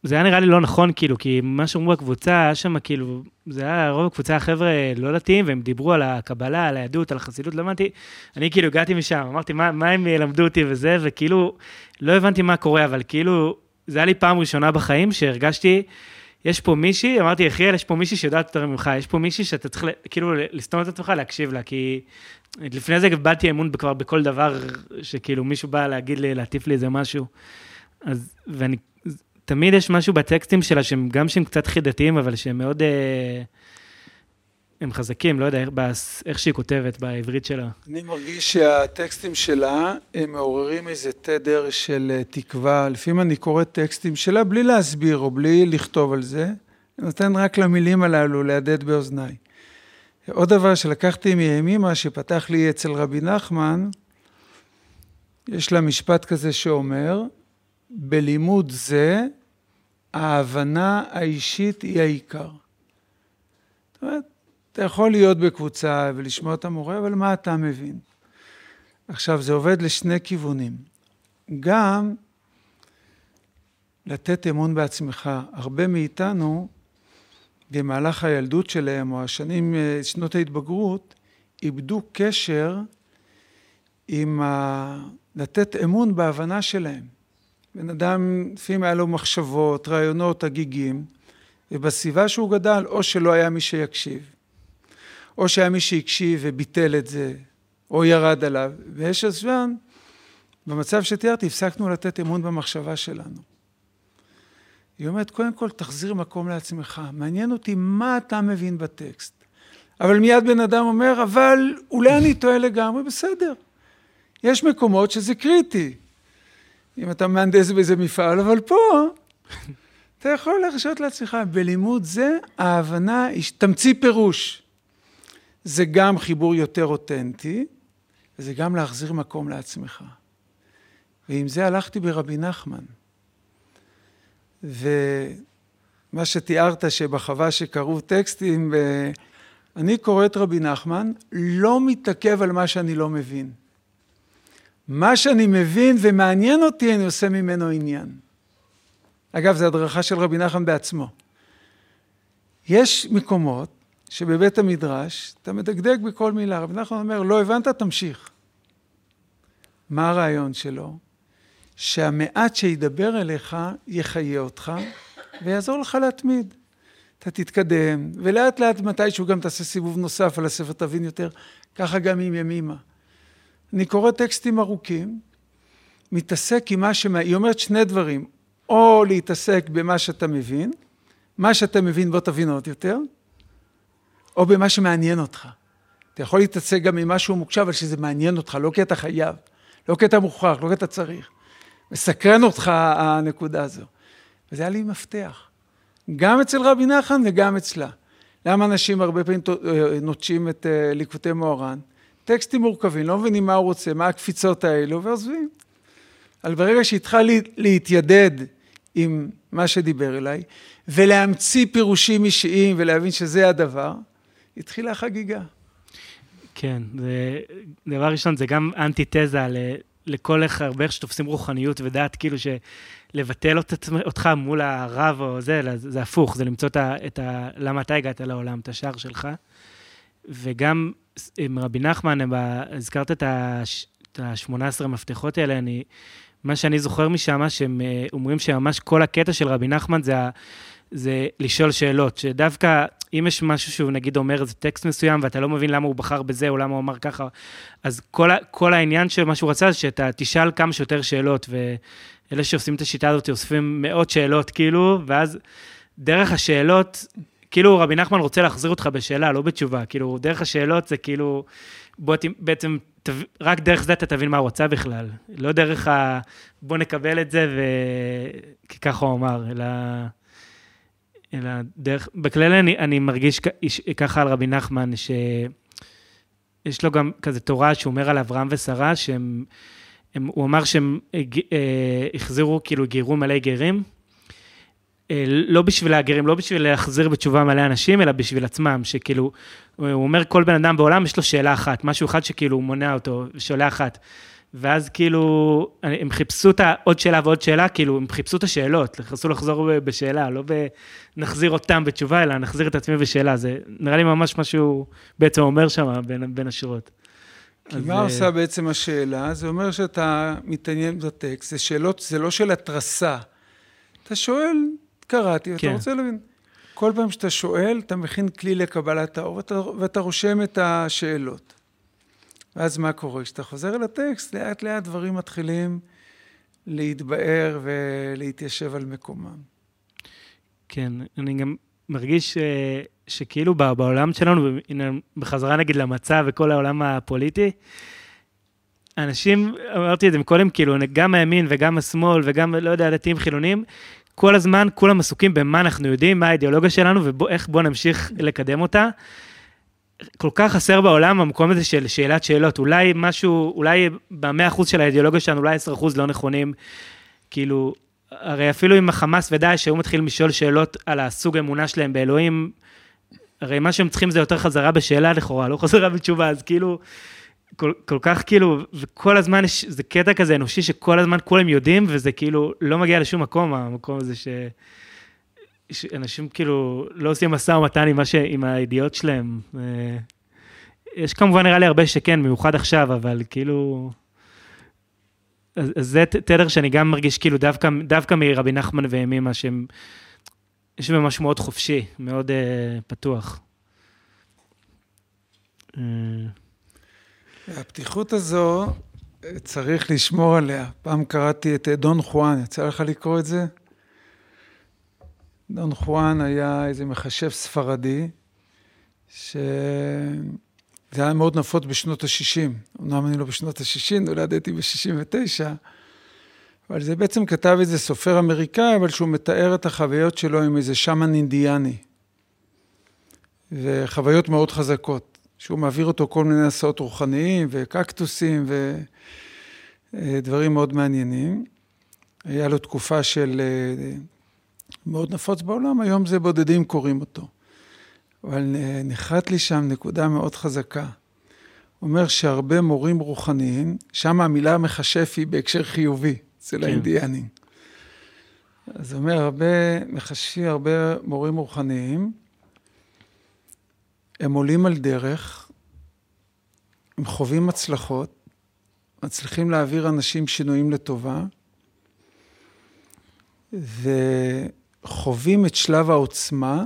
זה היה נראה לי לא נכון, כאילו, כי מה שאמרו בקבוצה, היה שם כאילו, זה היה רוב הקבוצה החבר'ה לא דתיים, והם דיברו על הקבלה, על היהדות, על החסידות, לא הבנתי, אני כאילו הגעתי משם, אמרתי, מה, מה הם ילמדו אותי וזה, וכאילו, לא הבנתי מה קורה, אבל כאילו, זה היה לי פעם ראשונה בחיים שהרגשתי, יש פה מישהי, אמרתי, יחיאל, יש פה מישהי שיודעת יותר ממך, יש פה מישהי שאתה צריך כאילו לסתום את עצמך, להקשיב לה, כי לפני זה איבדתי אמון כבר בכל דבר, שכאילו מישהו בא להגיד לי, להטיף לי איזה משהו. אז, ואני תמיד יש משהו בטקסטים שלה, שהם גם שהם קצת חידתיים, אבל שהם מאוד... אה, הם חזקים, לא יודע איך, שהיא כותבת בעברית שלה. אני מרגיש שהטקסטים שלה, הם מעוררים איזה תדר של אה, תקווה. לפעמים אני קורא טקסטים שלה בלי להסביר או בלי לכתוב על זה, אני נותן רק למילים הללו להדהד באוזניי. עוד דבר שלקחתי מימימה, שפתח לי אצל רבי נחמן, יש לה משפט כזה שאומר, בלימוד זה, ההבנה האישית היא העיקר. זאת אומרת, אתה יכול להיות בקבוצה ולשמוע את המורה, אבל מה אתה מבין? עכשיו, זה עובד לשני כיוונים. גם לתת אמון בעצמך. הרבה מאיתנו, במהלך הילדות שלהם, או השנים, שנות ההתבגרות, איבדו קשר עם ה... לתת אמון בהבנה שלהם. בן אדם, לפעמים היה לו מחשבות, רעיונות, הגיגים, ובסביבה שהוא גדל, או שלא היה מי שיקשיב, או שהיה מי שהקשיב וביטל את זה, או ירד עליו. ויש הזמן, במצב שתיארתי, הפסקנו לתת אמון במחשבה שלנו. היא אומרת, קודם כל, תחזיר מקום לעצמך. מעניין אותי מה אתה מבין בטקסט. אבל מיד בן אדם אומר, אבל אולי אני טועה לגמרי, בסדר. יש מקומות שזה קריטי. אם אתה מהנדס באיזה מפעל, אבל פה אתה יכול להרשות לעצמך. בלימוד זה, ההבנה היא תמציא פירוש. זה גם חיבור יותר אותנטי, וזה גם להחזיר מקום לעצמך. ועם זה הלכתי ברבי נחמן. ומה שתיארת שבחווה שקראו טקסטים, אני קורא את רבי נחמן, לא מתעכב על מה שאני לא מבין. מה שאני מבין ומעניין אותי, אני עושה ממנו עניין. אגב, זו הדרכה של רבי נחמן בעצמו. יש מקומות שבבית המדרש אתה מדקדק בכל מילה. רבי נחמן אומר, לא הבנת, תמשיך. מה הרעיון שלו? שהמעט שידבר אליך יחיה אותך ויעזור לך להתמיד. אתה תתקדם, ולאט לאט מתישהו גם תעשה סיבוב נוסף על הספר, תבין יותר, ככה גם עם ימימה. אני קורא טקסטים ארוכים, מתעסק עם מה ש... היא אומרת שני דברים, או להתעסק במה שאתה מבין, מה שאתה מבין בוא תבין עוד יותר, או במה שמעניין אותך. אתה יכול להתעסק גם עם משהו מוקשב, אבל שזה מעניין אותך, לא כי אתה חייב, לא כי אתה מוכרח, לא כי אתה צריך. מסקרן אותך הנקודה הזו. וזה היה לי מפתח. גם אצל רבי נחמן וגם אצלה. למה אנשים הרבה פעמים אה, נוטשים את אה, ליקוטי מוהר"ן? טקסטים מורכבים, לא מבינים מה הוא רוצה, מה הקפיצות האלו, ועוזבים. אבל ברגע שהתחל להתיידד עם מה שדיבר אליי, ולהמציא פירושים אישיים ולהבין שזה הדבר, התחילה החגיגה. כן, זה, דבר ראשון, זה גם אנטיתזה לכל איך, הרבה איך שתופסים רוחניות ודעת, כאילו שלבטל אותך מול הרב או זה, זה הפוך, זה למצוא את ה, את ה... למה אתה הגעת לעולם, את השער שלך. וגם עם רבי נחמן, הזכרת את ה-18 מפתחות האלה, אני, מה שאני זוכר משם, שהם אה, אומרים שממש כל הקטע של רבי נחמן זה, זה לשאול שאלות, שדווקא אם יש משהו שהוא נגיד אומר איזה טקסט מסוים ואתה לא מבין למה הוא בחר בזה או למה הוא אמר ככה, אז כל, כל העניין של מה שהוא רצה זה שאתה תשאל כמה שיותר שאלות, ואלה שעושים את השיטה הזאת אוספים מאות שאלות כאילו, ואז דרך השאלות, כאילו רבי נחמן רוצה להחזיר אותך בשאלה, לא בתשובה, כאילו דרך השאלות זה כאילו, בוא בעצם, תב, רק דרך זה אתה תבין מה הוא רצה בכלל, לא דרך ה... בוא נקבל את זה ו... כי ככה הוא אמר, אלא... אלא דרך, בכלל אני, אני מרגיש ככה על רבי נחמן, שיש לו גם כזה תורה שהוא אומר על אברהם ושרה, שהם, הם, הוא אמר שהם אה, החזירו, כאילו גירו מלא גרים, אה, לא בשביל הגרים, לא בשביל להחזיר בתשובה מלא אנשים, אלא בשביל עצמם, שכאילו, הוא אומר כל בן אדם בעולם יש לו שאלה אחת, משהו אחד שכאילו הוא מונע אותו, שאלה אחת. ואז כאילו, הם חיפשו את העוד שאלה ועוד שאלה, כאילו, הם חיפשו את השאלות, חיפשו לחזור בשאלה, לא נחזיר אותם בתשובה, אלא נחזיר את עצמי בשאלה. זה נראה לי ממש מה שהוא בעצם אומר שם בין, בין השורות. כי מה עושה בעצם השאלה? זה אומר שאתה מתעניין בטקסט, זה שאלות, זה לא של התרסה. אתה שואל, קראתי, כן. אתה רוצה להבין. כל פעם שאתה שואל, אתה מכין כלי לקבלת האור, ואתה, ואתה רושם את השאלות. ואז מה קורה? כשאתה חוזר אל הטקסט, לאט לאט דברים מתחילים להתבאר ולהתיישב על מקומם. כן, אני גם מרגיש ש... שכאילו בעולם שלנו, בחזרה נגיד למצב וכל העולם הפוליטי, אנשים, אמרתי את זה מקודם, כאילו, גם הימין וגם השמאל וגם, לא יודע, דתיים חילונים, כל הזמן כולם עסוקים במה אנחנו יודעים, מה האידיאולוגיה שלנו ואיך בוא נמשיך לקדם אותה. כל כך חסר בעולם המקום הזה של שאלת שאלות. אולי משהו, אולי במאה אחוז של האידיאולוגיה שלנו, אולי עשר אחוז לא נכונים. כאילו, הרי אפילו עם החמאס ודאעש, שהיו מתחילים לשאול שאלות על הסוג האמונה שלהם באלוהים, הרי מה שהם צריכים זה יותר חזרה בשאלה לכאורה, לא חזרה בתשובה, אז כאילו, כל, כל כך כאילו, וכל הזמן יש, זה קטע כזה אנושי שכל הזמן כולם יודעים, וזה כאילו לא מגיע לשום מקום, המקום הזה ש... אנשים כאילו לא עושים משא ומתן עם, ש... עם הידיעות שלהם. אה, יש כמובן נראה לי הרבה שכן, במיוחד עכשיו, אבל כאילו... אז, זה תדר שאני גם מרגיש כאילו דווקא, דווקא מרבי נחמן וימימה שהם... יש בהם משהו מאוד חופשי, מאוד uh, פתוח. Uh... הפתיחות הזו, צריך לשמור עליה. פעם קראתי את דון חואן, יצא לך לקרוא את זה? דון חואן היה איזה מחשב ספרדי, שזה היה מאוד נפוץ בשנות ה-60. אמנם אני לא בשנות ה-60, נולדתי ב-69, אבל זה בעצם כתב איזה סופר אמריקאי, אבל שהוא מתאר את החוויות שלו עם איזה שמן אינדיאני. וחוויות מאוד חזקות, שהוא מעביר אותו כל מיני הסעות רוחניים וקקטוסים ודברים מאוד מעניינים. היה לו תקופה של מאוד נפוץ בעולם, היום זה בודדים קוראים אותו. אבל נחת לי שם נקודה מאוד חזקה. אומר שהרבה מורים רוחניים, שם המילה מכשף היא בהקשר חיובי, אצל כן. האינדיאנים. אז אומר, הרבה מחשבי, הרבה מורים רוחניים, הם עולים על דרך, הם חווים הצלחות, מצליחים להעביר אנשים שינויים לטובה, וחווים את שלב העוצמה,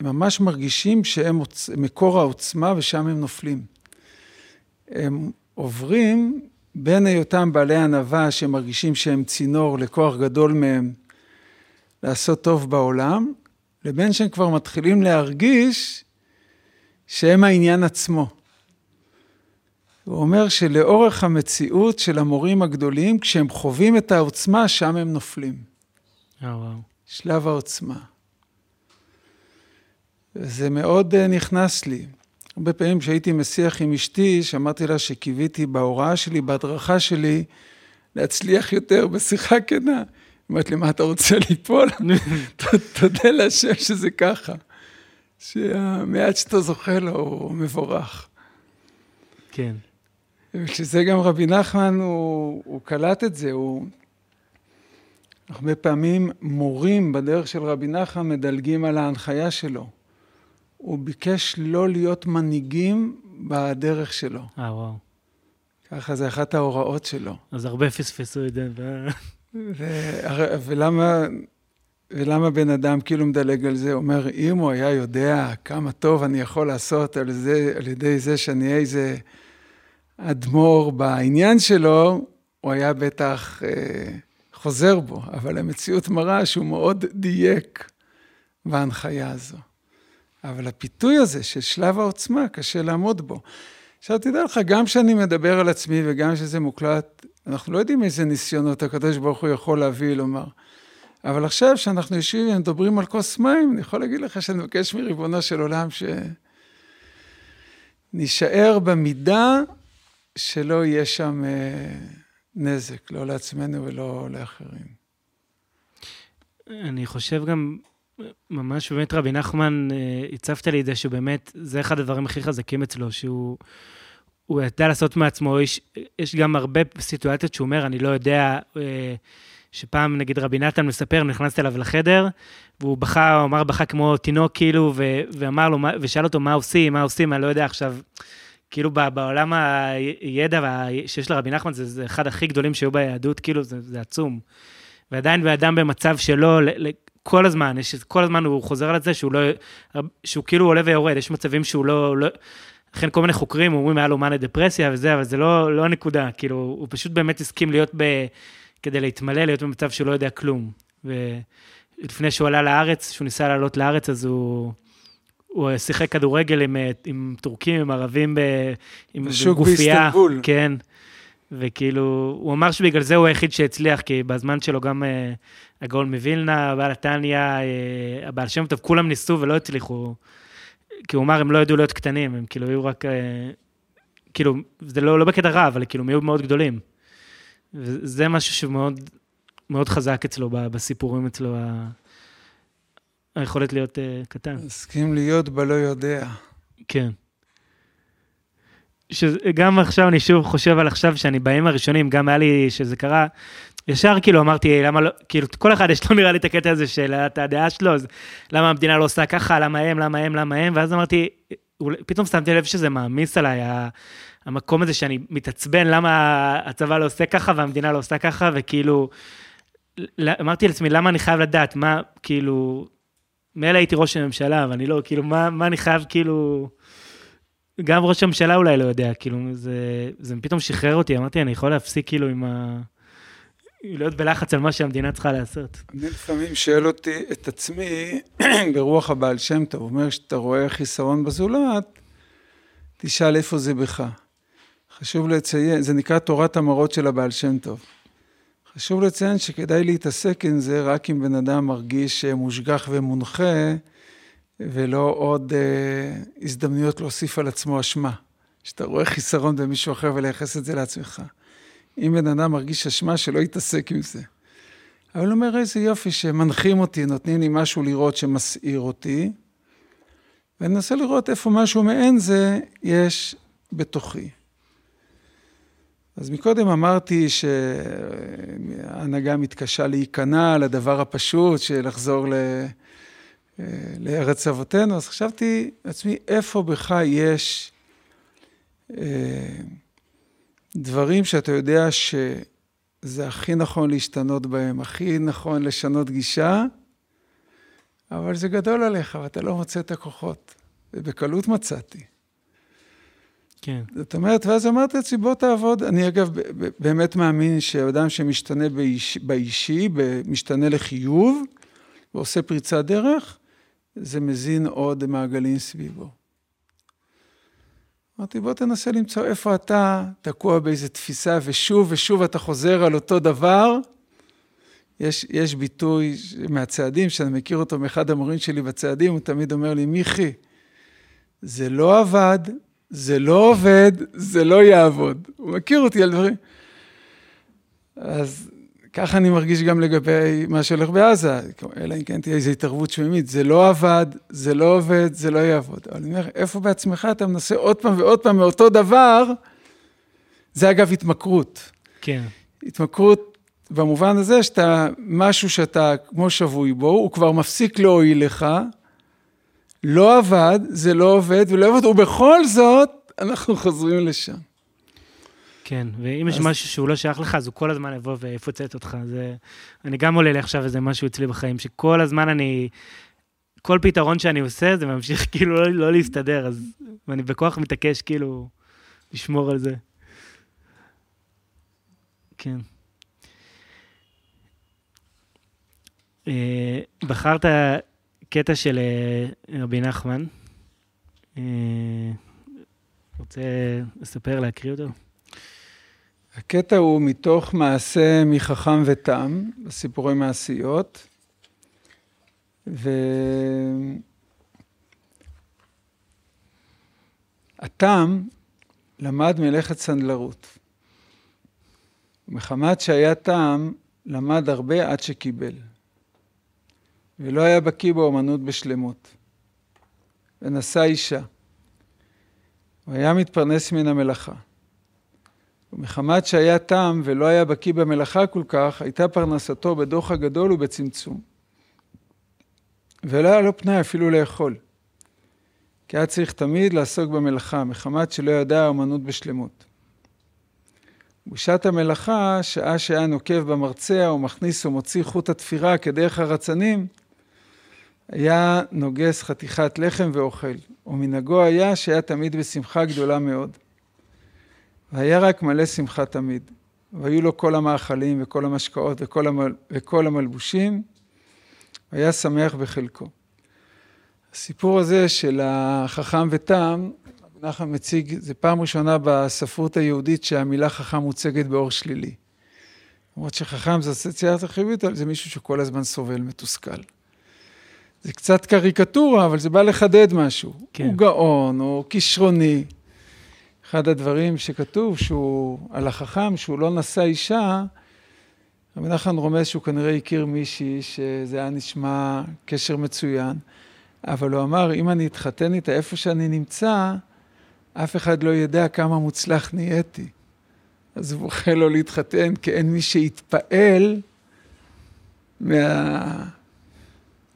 הם ממש מרגישים שהם עוצ... מקור העוצמה ושם הם נופלים. הם עוברים בין היותם בעלי ענווה שמרגישים שהם צינור לכוח גדול מהם לעשות טוב בעולם, לבין שהם כבר מתחילים להרגיש שהם העניין עצמו. הוא אומר שלאורך המציאות של המורים הגדולים, כשהם חווים את העוצמה, שם הם נופלים. Oh, wow. שלב העוצמה. וזה מאוד אה, נכנס לי. הרבה פעמים כשהייתי משיח עם אשתי, שאמרתי לה שקיוויתי בהוראה שלי, בהדרכה שלי, להצליח יותר בשיחה כנה. היא אומרת לי, מה אתה רוצה ליפול? *laughs* תודה להשם שזה ככה. שהמעט שאתה זוכה לו הוא מבורך. כן. ושזה גם רבי נחמן, הוא, הוא קלט את זה, הוא... הרבה פעמים מורים בדרך של רבי נחמן מדלגים על ההנחיה שלו. הוא ביקש לא להיות מנהיגים בדרך שלו. אה, וואו. ככה זה אחת ההוראות שלו. אז הרבה פספסו את זה. ו... ולמה, ולמה בן אדם כאילו מדלג על זה? הוא אומר, אם הוא היה יודע כמה טוב אני יכול לעשות על, זה, על ידי זה שאני אהיה איזה אדמו"ר בעניין שלו, הוא היה בטח אה, חוזר בו, אבל המציאות מראה שהוא מאוד דייק בהנחיה הזו. אבל הפיתוי הזה של שלב העוצמה, קשה לעמוד בו. עכשיו, תדע לך, גם כשאני מדבר על עצמי וגם כשזה מוקלט, אנחנו לא יודעים איזה ניסיונות הקדוש ברוך הוא יכול להביא, לומר. אבל עכשיו, כשאנחנו יושבים ומדברים על כוס מים, אני יכול להגיד לך שאני מבקש מריבונו של עולם שנישאר במידה שלא יהיה שם אה, נזק, לא לעצמנו ולא לאחרים. אני חושב גם, ממש באמת רבי נחמן, אה, הצפת לי את זה שבאמת, זה אחד הדברים הכי חזקים אצלו, שהוא הוא ידע לעשות מעצמו, יש, יש גם הרבה סיטואציות שהוא אומר, אני לא יודע, אה, שפעם נגיד רבי נתן מספר, נכנסתי אליו לחדר, והוא בכה, הוא אמר בכה כמו תינוק כאילו, ו, ואמר לו, ושאל אותו מה עושים, מה עושים, אני לא יודע עכשיו. כאילו בעולם הידע שיש לרבי נחמן, זה, זה אחד הכי גדולים שהיו ביהדות, כאילו זה, זה עצום. ועדיין בן אדם במצב שלו, כל הזמן, יש, כל הזמן הוא חוזר על זה שהוא לא, שהוא כאילו עולה ויורד, יש מצבים שהוא לא, לא לכן כל מיני חוקרים אומרים, היה לו מאנה דפרסיה וזה, אבל זה לא, לא הנקודה, כאילו, הוא פשוט באמת הסכים להיות ב... כדי להתמלא, להיות במצב שהוא לא יודע כלום. ולפני שהוא עלה לארץ, כשהוא ניסה לעלות לארץ, אז הוא... הוא שיחק כדורגל עם, עם טורקים, עם ערבים, ב, עם גופייה. באיסטנבול. כן. וכאילו, הוא אמר שבגלל זה הוא היחיד שהצליח, כי בזמן שלו גם uh, הגאון מווילנה, בעל התניא, uh, הבעל שם טוב, כולם ניסו ולא הצליחו. כי הוא אמר, הם לא ידעו להיות קטנים, הם כאילו היו רק, uh, כאילו, זה לא, לא בקטע רע, אבל כאילו הם היו מאוד גדולים. וזה משהו שמאוד מאוד חזק אצלו, בסיפורים אצלו, היכולת להיות uh, קטן. הסכים להיות בלא יודע. כן. שגם עכשיו אני שוב חושב על עכשיו שאני בימים הראשונים, גם היה לי שזה קרה, ישר כאילו אמרתי, למה לא, כאילו כל אחד יש לו נראה לי את הקטע הזה של הדעה שלו, אז למה המדינה לא עושה ככה, למה הם, למה הם, למה הם, ואז אמרתי, פתאום שמתי לב שזה מעמיס עליי, המקום הזה שאני מתעצבן, למה הצבא לא עושה ככה והמדינה לא עושה ככה, וכאילו, אמרתי לעצמי, למה אני חייב לדעת, מה, כאילו, מילא הייתי ראש הממשלה, אבל אני לא, כאילו, מה, מה אני חייב, כאילו... גם ראש הממשלה אולי לא יודע, כאילו, זה, זה פתאום שחרר אותי, אמרתי, אני יכול להפסיק כאילו עם ה... להיות בלחץ על מה שהמדינה צריכה לעשות. אני לפעמים שואל אותי, את עצמי, *clears throat* ברוח הבעל שם טוב, אומר שאתה רואה חיסרון בזולת, תשאל איפה זה בך. חשוב לציין, זה נקרא תורת המראות של הבעל שם טוב. חשוב לציין שכדאי להתעסק עם זה רק אם בן אדם מרגיש מושגח ומונחה, ולא עוד אה, הזדמנויות להוסיף על עצמו אשמה. שאתה רואה חיסרון במישהו אחר ולייחס את זה לעצמך. אם בן אדם מרגיש אשמה, שלא יתעסק עם זה. אבל הוא אומר, איזה יופי שמנחים אותי, נותנים לי משהו לראות שמסעיר אותי, ואני מנסה לראות איפה משהו מעין זה יש בתוכי. אז מקודם אמרתי שההנהגה מתקשה להיכנע לדבר הפשוט של לחזור ל... לארץ אבותינו, אז חשבתי לעצמי, איפה בך יש אה, דברים שאתה יודע שזה הכי נכון להשתנות בהם, הכי נכון לשנות גישה, אבל זה גדול עליך ואתה לא מוצא את הכוחות. ובקלות מצאתי. כן. זאת אומרת, ואז אמרתי לעצמי, בוא תעבוד. אני אגב באמת מאמין שאדם שמשתנה באיש, באישי, משתנה לחיוב, ועושה פריצת דרך, זה מזין עוד מעגלים סביבו. אמרתי, בוא תנסה למצוא איפה אתה תקוע באיזו תפיסה, ושוב ושוב אתה חוזר על אותו דבר. יש, יש ביטוי מהצעדים, שאני מכיר אותו מאחד המורים שלי בצעדים, הוא תמיד אומר לי, מיכי, זה לא עבד, זה לא עובד, זה לא יעבוד. הוא מכיר אותי על דברים. אז ככה אני מרגיש גם לגבי מה שהולך בעזה, אלא אם כן תהיה איזו התערבות שמימית, זה לא עבד, זה לא עובד, זה לא יעבוד. אבל אני אומר, איפה בעצמך אתה מנסה עוד פעם ועוד פעם מאותו דבר? זה אגב התמכרות. כן. התמכרות במובן הזה שאתה, משהו שאתה כמו שבוי בו, הוא כבר מפסיק להועיל לך, לא עבד, זה לא עובד ולא עובד, ובכל זאת אנחנו חוזרים לשם. כן, ואם אז... יש משהו שהוא לא שייך לך, אז הוא כל הזמן יבוא ויפוצץ אותך. זה... אני גם עולה לי עכשיו איזה משהו אצלי בחיים, שכל הזמן אני... כל פתרון שאני עושה, זה ממשיך *laughs* כאילו לא, לא להסתדר, אז... ואני בכוח מתעקש כאילו לשמור על זה. כן. אה, בחרת קטע של אה, רבי נחמן. אה, רוצה לספר, להקריא אותו? הקטע הוא מתוך מעשה מחכם ותם, בסיפורי מעשיות, והתם למד מלאכת סנדלרות. מחמת שהיה תם, למד הרבה עד שקיבל. ולא היה בקיא באומנות בשלמות. ונשא אישה. הוא היה מתפרנס מן המלאכה. ומחמת שהיה תם ולא היה בקיא במלאכה כל כך, הייתה פרנסתו בדוח הגדול ובצמצום. ולא היה לו פנאי אפילו לאכול. כי היה צריך תמיד לעסוק במלאכה, מחמת שלא ידע האמנות בשלמות. בשעת המלאכה, שעה שהיה נוקב במרצע ומכניס ומוציא חוט התפירה כדרך הרצנים, היה נוגס חתיכת לחם ואוכל, ומנהגו היה שהיה תמיד בשמחה גדולה מאוד. והיה רק מלא שמחה תמיד. והיו לו כל המאכלים וכל המשקאות וכל, המל... וכל המלבושים, והיה שמח בחלקו. הסיפור הזה של החכם ותם, נחמן מציג, זה פעם ראשונה בספרות היהודית שהמילה חכם מוצגת באור שלילי. למרות שחכם זה אסוציאציה חיובית, אבל זה מישהו שכל הזמן סובל, מתוסכל. זה קצת קריקטורה, אבל זה בא לחדד משהו. כן. הוא גאון, הוא כישרוני. אחד הדברים שכתוב שהוא, על החכם, שהוא לא נשא אישה, רבי נחמן רומז שהוא כנראה הכיר מישהי שזה היה נשמע קשר מצוין, אבל הוא אמר, אם אני אתחתן איתה איפה שאני נמצא, אף אחד לא ידע כמה מוצלח נהייתי. אז הוא בוחר לא להתחתן, כי אין מי שיתפעל מה...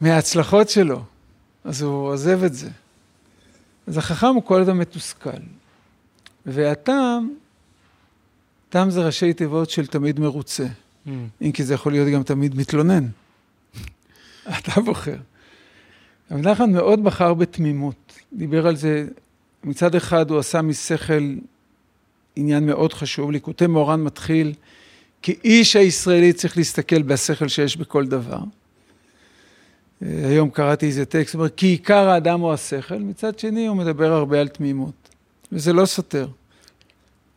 מההצלחות שלו. אז הוא עוזב את זה. אז החכם הוא כל אדם מתוסכל. והטעם, טעם זה ראשי תיבות של תמיד מרוצה. Mm. אם כי זה יכול להיות גם תמיד מתלונן. *laughs* אתה בוחר. רבי נחמן מאוד בחר בתמימות. דיבר על זה, מצד אחד הוא עשה משכל עניין מאוד חשוב. ליקוטי מורן מתחיל, כי איש הישראלי צריך להסתכל בשכל שיש בכל דבר. היום קראתי איזה טקסט, אומר, כי עיקר האדם הוא השכל, מצד שני הוא מדבר הרבה על תמימות, וזה לא סותר.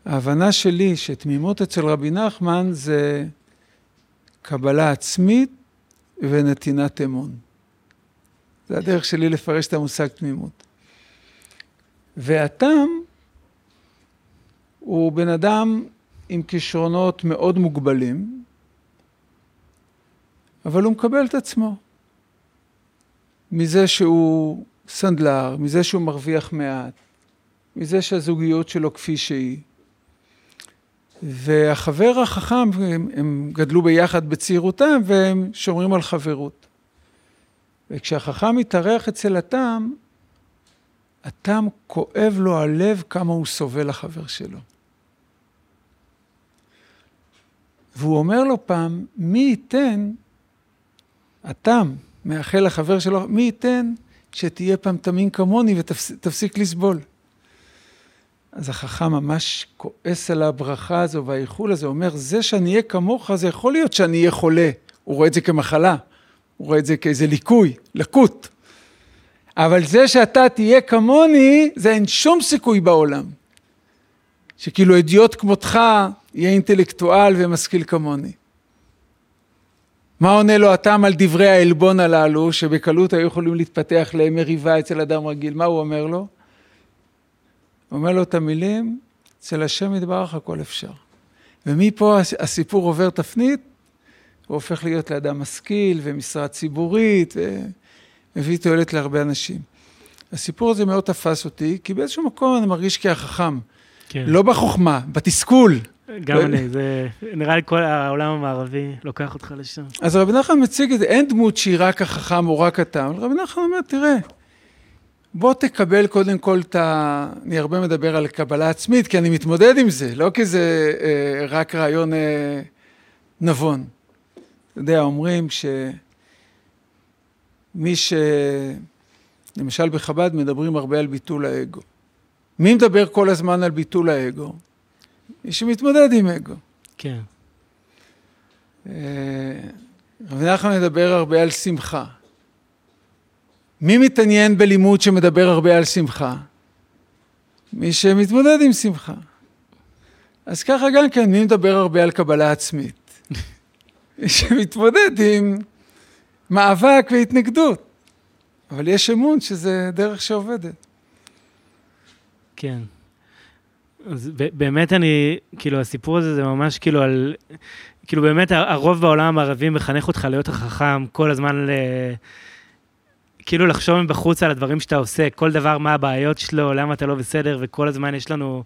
ההבנה שלי שתמימות אצל רבי נחמן זה קבלה עצמית ונתינת אמון. זה הדרך שלי לפרש את המושג תמימות. והתם הוא בן אדם עם כישרונות מאוד מוגבלים, אבל הוא מקבל את עצמו. מזה שהוא סנדלר, מזה שהוא מרוויח מעט, מזה שהזוגיות שלו כפי שהיא. והחבר החכם, הם, הם גדלו ביחד בצעירותם והם שומרים על חברות. וכשהחכם מתארח אצל התם, התם כואב לו הלב כמה הוא סובל לחבר שלו. והוא אומר לו פעם, מי ייתן, התם מאחל לחבר שלו, מי ייתן שתהיה פעם תמין כמוני ותפסיק לסבול. אז החכם ממש כועס על הברכה הזו והאיחול הזה, אומר, זה שאני אהיה כמוך, זה יכול להיות שאני אהיה חולה. הוא רואה את זה כמחלה, הוא רואה את זה כאיזה ליקוי, לקות. אבל זה שאתה תהיה כמוני, זה אין שום סיכוי בעולם. שכאילו אדיוט כמותך יהיה אינטלקטואל ומשכיל כמוני. מה עונה לו הטעם על דברי העלבון הללו, שבקלות היו יכולים להתפתח למריבה אצל אדם רגיל? מה הוא אומר לו? הוא אומר לו את המילים, אצל השם יתברך הכל אפשר. ומפה הסיפור עובר תפנית, הוא הופך להיות לאדם משכיל ומשרה ציבורית, ומביא תועלת להרבה אנשים. הסיפור הזה מאוד תפס אותי, כי באיזשהו מקום אני מרגיש כהחכם. כן. לא בחוכמה, בתסכול. גם אני, זה נראה לי כל העולם המערבי לוקח אותך לשם. אז רבי נחמן מציג את זה, אין דמות שהיא רק החכם או רק התם, אבל רבי נחמן אומר, תראה, בוא תקבל קודם כל את ה... אני הרבה מדבר על קבלה עצמית, כי אני מתמודד עם זה, לא כי זה אה, רק רעיון אה, נבון. אתה יודע, אומרים שמי ש... למשל בחב"ד מדברים הרבה על ביטול האגו. מי מדבר כל הזמן על ביטול האגו? מי שמתמודד עם אגו. כן. אה, רבי נחמן מדבר הרבה על שמחה. מי מתעניין בלימוד שמדבר הרבה על שמחה? מי שמתמודד עם שמחה. אז ככה גם כן, מי מדבר הרבה על קבלה עצמית? מי *laughs* שמתמודד עם מאבק והתנגדות. אבל יש אמון שזה דרך שעובדת. כן. אז באמת אני, כאילו, הסיפור הזה זה ממש כאילו על, כאילו באמת הרוב בעולם המערבי מחנך אותך להיות החכם, כל הזמן ל... כאילו לחשוב מבחוץ על הדברים שאתה עושה, כל דבר מה הבעיות שלו, למה אתה לא בסדר, וכל הזמן יש לנו,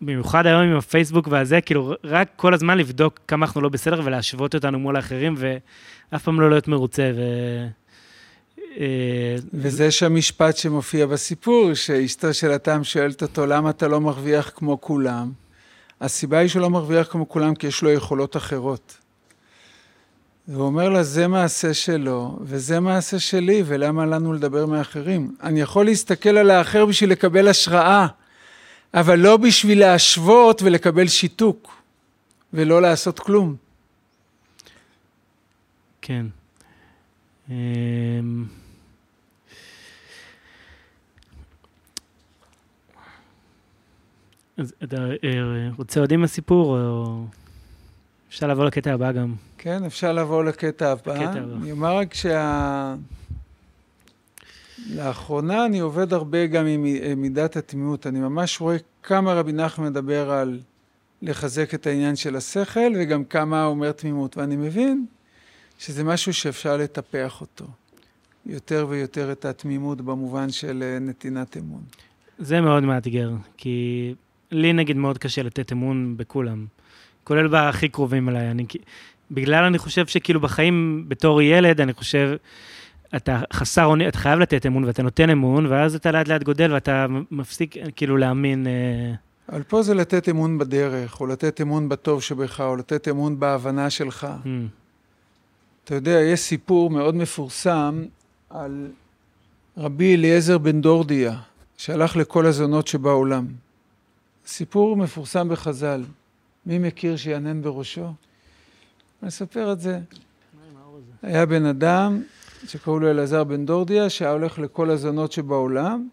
במיוחד היום עם הפייסבוק והזה, כאילו רק כל הזמן לבדוק כמה אנחנו לא בסדר ולהשוות אותנו מול האחרים, ואף פעם לא להיות מרוצה. ו... אה, וזה שהמשפט שמופיע בסיפור, שאשתו של התם שואלת אותו, למה אתה לא מרוויח כמו כולם? הסיבה היא שהוא לא מרוויח כמו כולם כי יש לו יכולות אחרות. והוא אומר לה, זה מעשה שלו, וזה מעשה שלי, ולמה לנו לדבר מאחרים? אני יכול להסתכל על האחר בשביל לקבל השראה, אבל לא בשביל להשוות ולקבל שיתוק, ולא לעשות כלום. כן. אמ, אז אתה אה, רוצה עוד עם הסיפור, או אפשר לעבור לקטע הבא גם? כן, אפשר לעבור לקטע הבא. אני אומר רק שה... לאחרונה אני עובד הרבה גם עם מידת התמימות. אני ממש רואה כמה רבי נחמן מדבר על לחזק את העניין של השכל, וגם כמה אומר תמימות. ואני מבין שזה משהו שאפשר לטפח אותו. יותר ויותר את התמימות במובן של אה, נתינת אמון. זה מאוד מאתגר, כי לי נגיד מאוד קשה לתת אמון בכולם, כולל בהכי קרובים אליי. אני, בגלל אני חושב שכאילו בחיים בתור ילד, אני חושב, אתה חסר אונים, אתה חייב לתת אמון ואתה נותן אמון, ואז אתה לאט לאט גודל ואתה מפסיק כאילו להאמין. אה... אבל פה זה לתת אמון בדרך, או לתת אמון בטוב שבך, או לתת אמון בהבנה שלך. Mm. אתה יודע, יש סיפור מאוד מפורסם על רבי אליעזר בן דורדיה, שהלך לכל הזונות שבעולם. סיפור מפורסם בחז"ל. מי מכיר שיענן בראשו? אני אספר את זה. היה בן אדם שקראו לו אלעזר בן דורדיה, שהיה הולך לכל הזונות שבעולם,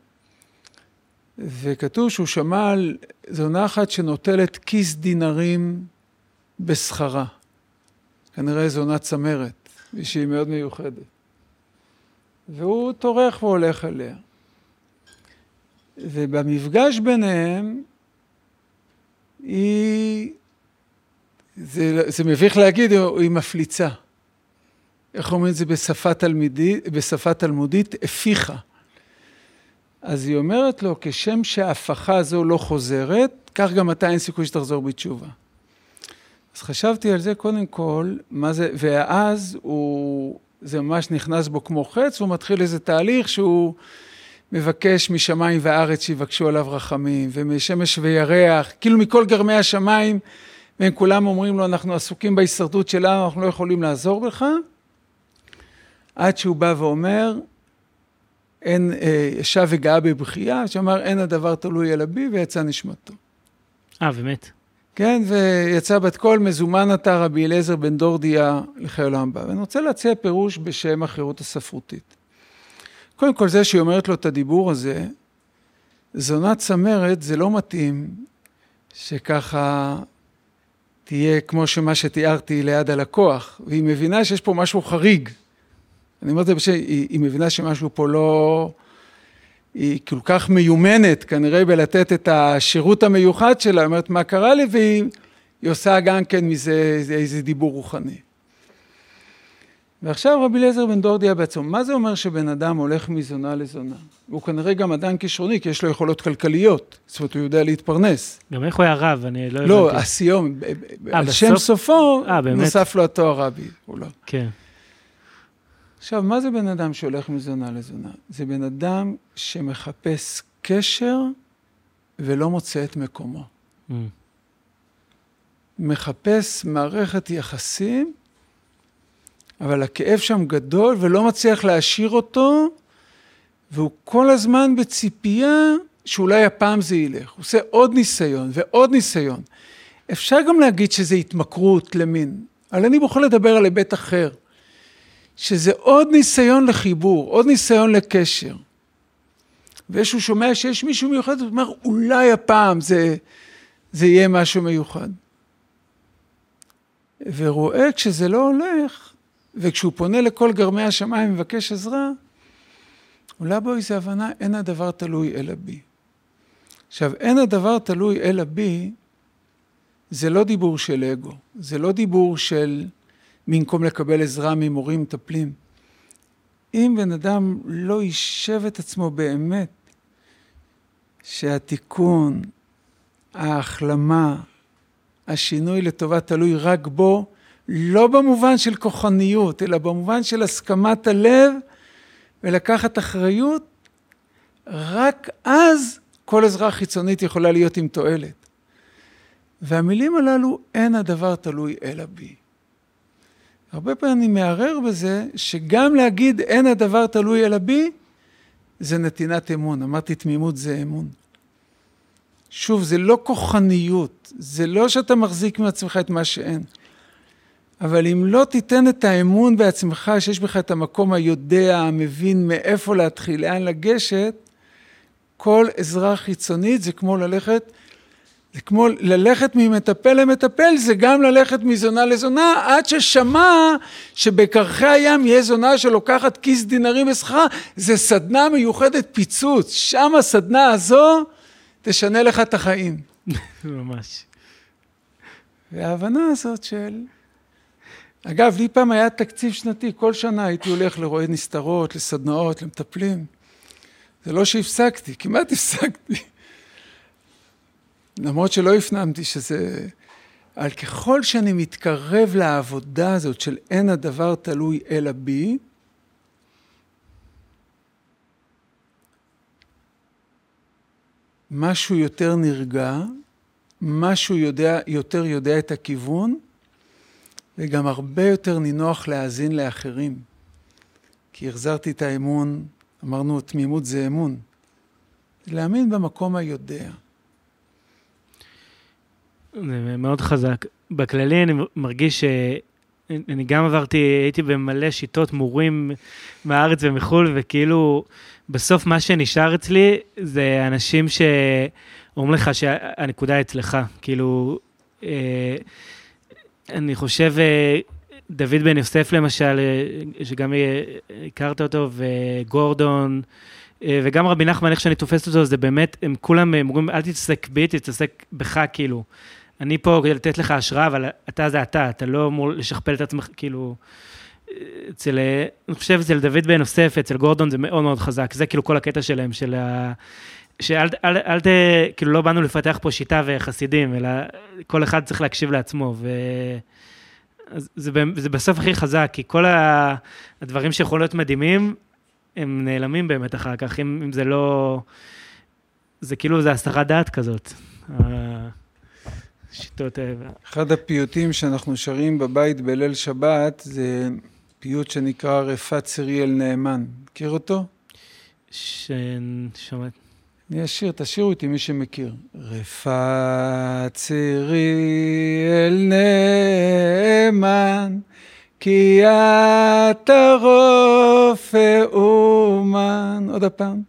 וכתוב שהוא שמע על זונה אחת שנוטלת כיס דינרים בשכרה. כנראה זונה צמרת, ושהיא מאוד מיוחדת. והוא טורח והולך אליה. ובמפגש ביניהם, היא, זה, זה מביך להגיד, היא מפליצה. איך אומרים את זה בשפה, תלמידי, בשפה תלמודית? הפיכה. אז היא אומרת לו, כשם שההפכה הזו לא חוזרת, כך גם אתה אין סיכוי שתחזור בתשובה. אז חשבתי על זה קודם כל, מה זה, ואז הוא, זה ממש נכנס בו כמו חץ, והוא מתחיל איזה תהליך שהוא מבקש משמיים וארץ שיבקשו עליו רחמים, ומשמש וירח, כאילו מכל גרמי השמיים, והם כולם אומרים לו, אנחנו עסוקים בהישרדות שלנו, אנחנו לא יכולים לעזור לך. עד שהוא בא ואומר, אין, אה, ישב וגאה בבכייה, שאמר, אין הדבר תלוי אלא בי, ויצא נשמתו. אה, באמת? כן, ויצא בת קול, מזומן אתה רבי אליעזר בן דורדיה לחיי עולם הבא. ואני רוצה להציע פירוש בשם החירות הספרותית. קודם כל, זה שהיא אומרת לו את הדיבור הזה, זונת צמרת זה לא מתאים שככה תהיה כמו שמה שתיארתי ליד הלקוח, והיא מבינה שיש פה משהו חריג. אני אומר את זה בשביל, היא, היא מבינה שמשהו פה לא... היא כל כך מיומנת כנראה בלתת את השירות המיוחד שלה, היא אומרת מה קרה לי, והיא עושה גם כן מזה איזה דיבור רוחני. ועכשיו רבי אליעזר בן דורדיה בעצמו, מה זה אומר שבן אדם הולך מזונה לזונה? הוא כנראה גם אדם כישרוני, כי יש לו יכולות כלכליות, זאת אומרת, הוא יודע להתפרנס. גם איך הוא היה רב? אני לא, לא הבנתי. לא, הסיום, על שם סופו, 아, נוסף לו התואר רבי, הוא לא. כן. עכשיו, מה זה בן אדם שהולך מזונה לזונה? זה בן אדם שמחפש קשר ולא מוצא את מקומו. Mm. מחפש מערכת יחסים, אבל הכאב שם גדול ולא מצליח להשאיר אותו, והוא כל הזמן בציפייה שאולי הפעם זה ילך. הוא עושה עוד ניסיון ועוד ניסיון. אפשר גם להגיד שזה התמכרות למין, אבל אני בוחר לדבר על היבט אחר. שזה עוד ניסיון לחיבור, עוד ניסיון לקשר. ואיזשהו שומע שיש מישהו מיוחד, הוא אומר, אולי הפעם זה, זה יהיה משהו מיוחד. ורואה כשזה לא הולך, וכשהוא פונה לכל גרמי השמיים ומבקש עזרה, עולה בו איזו הבנה, אין הדבר תלוי אלא בי. עכשיו, אין הדבר תלוי אלא בי, זה לא דיבור של אגו, זה לא דיבור של במקום לקבל עזרה ממורים מטפלים. אם בן אדם לא יישב את עצמו באמת, שהתיקון, ההחלמה, השינוי לטובה תלוי רק בו, לא במובן של כוחניות, אלא במובן של הסכמת הלב ולקחת אחריות, רק אז כל עזרה חיצונית יכולה להיות עם תועלת. והמילים הללו, אין הדבר תלוי אלא בי. הרבה פעמים אני מערער בזה, שגם להגיד אין הדבר תלוי אלא בי, זה נתינת אמון. אמרתי תמימות זה אמון. שוב, זה לא כוחניות, זה לא שאתה מחזיק מעצמך את מה שאין. אבל אם לא תיתן את האמון בעצמך, שיש בך את המקום היודע, המבין מאיפה להתחיל, לאן לגשת, כל עזרה חיצונית זה כמו ללכת זה כמו ללכת ממטפל למטפל, זה גם ללכת מזונה לזונה, עד ששמע שבקרחי הים יהיה זונה שלוקחת כיס דינרים בשכרה, זה סדנה מיוחדת פיצוץ, שם הסדנה הזו תשנה לך את החיים. *laughs* ממש. וההבנה הזאת של... אגב, לי פעם היה תקציב שנתי, כל שנה הייתי הולך לרועי נסתרות, לסדנאות, למטפלים. זה לא שהפסקתי, כמעט *laughs* הפסקתי. למרות שלא הפנמתי שזה... על ככל שאני מתקרב לעבודה הזאת של אין הדבר תלוי אלא בי, משהו יותר נרגע, משהו יודע, יותר יודע את הכיוון, וגם הרבה יותר נינוח להאזין לאחרים. כי החזרתי את האמון, אמרנו, תמימות זה אמון. להאמין במקום היודע. זה מאוד חזק. בכללי אני מרגיש שאני גם עברתי, הייתי במלא שיטות מורים מהארץ ומחו"ל, וכאילו בסוף מה שנשאר אצלי זה אנשים שאומרים לך שהנקודה אצלך. כאילו, אה, אני חושב, אה, דוד בן יוסף למשל, אה, שגם הכרת אותו, וגורדון, וגם רבי נחמן, איך שאני תופס אותו, זה באמת, הם כולם אומרים, אל תתעסק בי, תתעסק בך, כאילו. אני פה כדי לתת לך השראה, אבל אתה זה אתה, אתה לא אמור לשכפל את עצמך, כאילו... אצל, אני חושב אצל דוד בן יוסף, אצל גורדון זה מאוד מאוד חזק, זה כאילו כל הקטע שלהם, של ה... שאל, אל, אל ת, כאילו לא באנו לפתח פה שיטה וחסידים, אלא כל אחד צריך להקשיב לעצמו, ו... זה, זה בסוף הכי חזק, כי כל הדברים שיכולים להיות מדהימים, הם נעלמים באמת אחר כך, אם, אם זה לא... זה כאילו, זה הסתרת דעת כזאת. השיטות האלה. אחד הפיוטים שאנחנו שרים בבית בליל שבת, זה פיוט שנקרא רפת ציריאל נאמן. מכיר אותו? ששומעת. אני אשיר, תשאירו איתי מי שמכיר. רפת ציריאל נאמן, כי אתה רופא אומן. עוד הפעם.